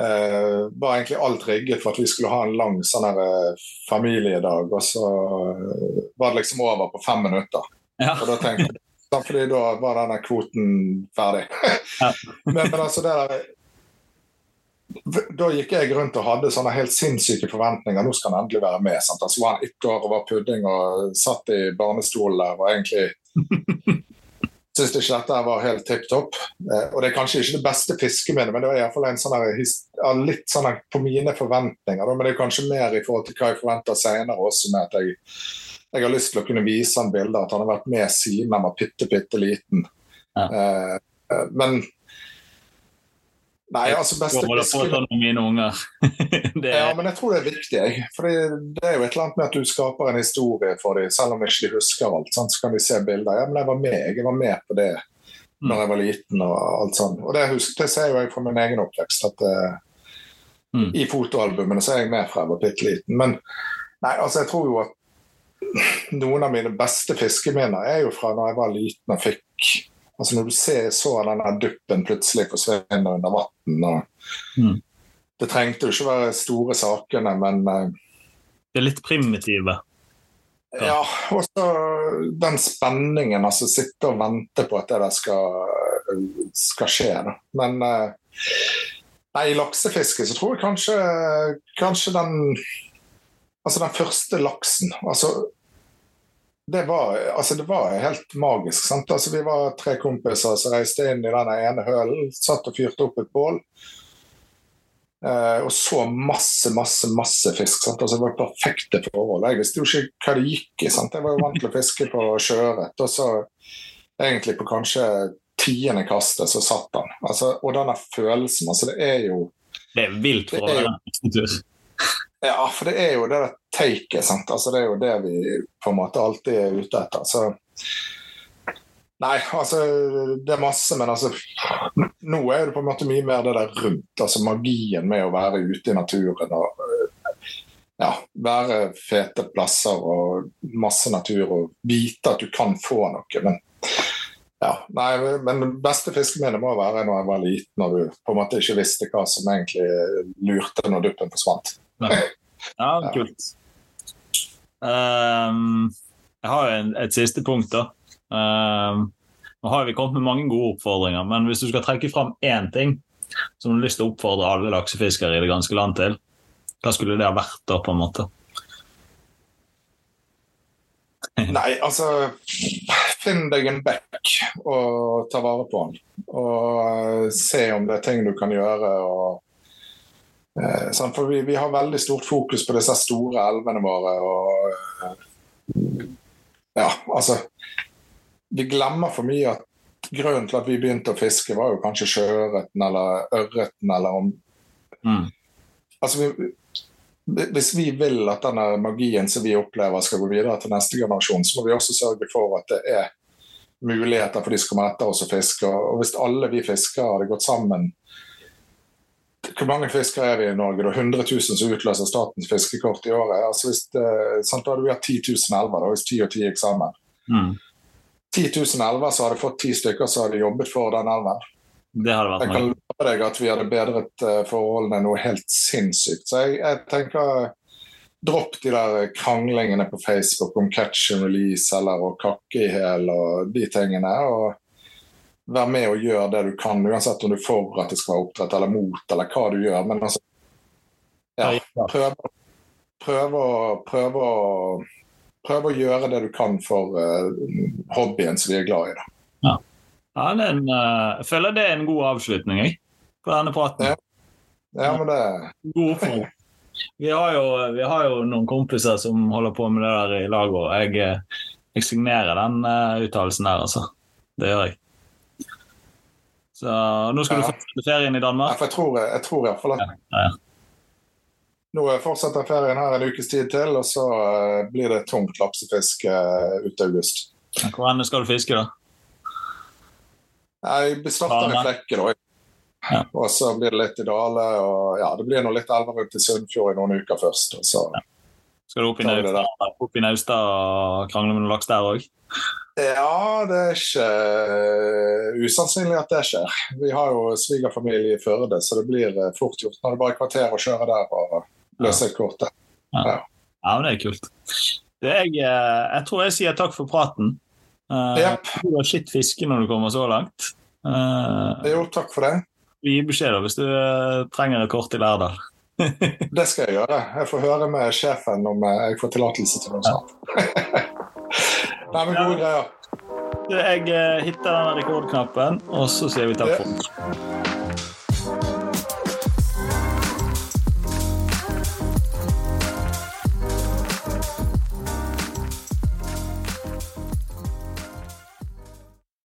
eh, var egentlig alt rigget for at vi skulle ha en lang sånn her, eh, familiedag. Og så eh, var det liksom over på fem minutter. Ja. Og da tenkte jeg fordi da var denne kvoten ferdig. Men, men, altså der da gikk jeg rundt og hadde sånne helt sinnssyke forventninger. Nå skal han endelig være med. Sant? Altså var han ett år og var pudding og satt i barnestol der og egentlig syns ikke dette var helt tipp topp. Eh, og det er kanskje ikke det beste fiskeminnet, men det var iallfall en sånn ja, litt sånn på mine forventninger. Men det er kanskje mer i forhold til hva jeg forventer senere også, med at jeg, jeg har lyst til å kunne vise han bilder at han har vært med siden han var bitte, bitte liten. Ja. Eh, eh men Nei, altså beste unger. er... Ja, men jeg tror det er viktig. Jeg. For det er jo et eller annet med at du skaper en historie for dem, selv om ikke de husker alt. Sant? Så kan de se bilder. Ja, men jeg var med, jeg var med på det mm. når jeg var liten og alt sånt. Og det, husker, det ser jo jeg fra min egen oppvekst. at uh, mm. I fotoalbumene så er jeg med fra jeg var bitte liten. Men nei, altså jeg tror jo at noen av mine beste fiskeminner er jo fra når jeg var liten og fikk Altså Når du ser, så denne duppen plutselig forsvinne under vann mm. Det trengte jo ikke være store sakene, men uh, Det er litt primitive? Ja, ja og så den spenningen. altså Sitte og vente på at det der skal, skal skje. Da. Men uh, nei, i laksefiske så tror jeg kanskje, kanskje den Altså den første laksen. altså det var, altså det var, helt magisk. sant? Altså Vi var tre kompiser som reiste inn i den ene hølen, satt og fyrte opp et bål. Eh, og så masse, masse masse fisk. Altså Det var perfekte forhold. Jeg visste jo ikke hva det gikk i. sant? Jeg var jo vant til å fiske på sjøørret. Og så egentlig på kanskje tiende kastet så satt han. Altså, og denne følelsen, altså det er jo Det er vilt for å være på tur. Ja, for det er jo det der taket. sant? Altså, det er jo det vi på en måte alltid er ute etter. Så Nei, altså det er masse, men altså Nå er det på en måte mye mer det der rundt. Altså magien med å være ute i naturen og ja, være fete plasser og masse natur og vite at du kan få noe. Men ja, nei, men det beste fiskeminnet må være når jeg var liten og du på en måte ikke visste hva som egentlig lurte når duppen forsvant. Ja, kult. Um, jeg har jo en, et siste punkt, da. Um, nå har vi kommet med mange gode oppfordringer, men hvis du skal trekke fram én ting som du har lyst til å oppfordre alle laksefiskere i det ganske land til, hva skulle det ha vært da, på en måte? Nei, altså Finn deg en bekk og ta vare på den. Og se om det er ting du kan gjøre. og eh, For vi, vi, har veldig stort fokus på disse store elvene våre. og eh, Ja, altså Vi glemmer for mye at grunnen til at vi begynte å fiske, var jo kanskje sjøørreten eller ørreten eller om mm. Altså, vi, hvis vi vil at denne magien som vi opplever skal gå videre til neste generasjon, så må vi også sørge for at det er muligheter for de som kommer etter oss å fiske. Og hvis alle vi fiskere hadde gått sammen Hvor mange fiskere er vi i Norge? Det er 100 000 som utløser statens fiskekort i året. Altså hvis det, sant, da hadde vi hatt 10 000 elver, hvis 10 og 10 gikk sammen. Mm. 10 000 elver, så hadde fått 10 stykker som hadde jobbet for den elven. Det hadde vært Jeg kan love deg at vi hadde bedret uh, forholdene noe helt sinnssykt. Så jeg, jeg tenker Dropp de der kranglingene på Facebook om catch and release eller å kakke i hæl og de tingene. og Vær med og gjør det du kan, uansett om du er for at det skal være oppdrett eller mot, eller hva du gjør. Men altså ja, prøv, prøv, å, prøv, å, prøv å gjøre det du kan for uh, hobbyen som vi er glad i. Da. Ja. Ja, en, uh, jeg føler det er en god avslutning jeg, på denne praten. Ja, ja men det God oppfordring. Vi har, jo, vi har, jo, noen kompiser som holder på med det der i lag, og jeg, eh, jeg signerer den uh, uttalelsen der, altså. Det gjør jeg. Så nå skal ja. du fortsette ferien i Danmark? Ja, for jeg tror, jeg tror iallfall at ja. Nå fortsetter ferien her en ukes tid til, og så uh, blir det tungt laksefiske uh, ut august. Hvor skal du fiske, da? Jeg starter i Flekke, da. Ja. Og så blir det litt i Dale, og ja, det blir noe litt elver ut til Sunnfjord i noen uker først. Og så ja. Skal du opp i Naustad og krangle med noen laks der òg? Ja, det er ikke uh, usannsynlig at det skjer. Vi har jo svigerfamilie i Førde, så det blir uh, fort gjort. Når det bare et kvarter å kjøre der og løse et kort. Ja. Ja. ja, men det er kult. Det er, jeg, uh, tror jeg sier takk for praten. Uh, yep. Du har skitt fiske når du kommer så langt. Uh, jo, takk for det. Gi beskjed hvis du trenger et kort i Lærdal. det skal jeg gjøre. Jeg får høre med sjefen om jeg får tillatelse til noe sånt. Nei, men gode greier. Jeg hitter den rekordknappen, og så sier vi takk for oss.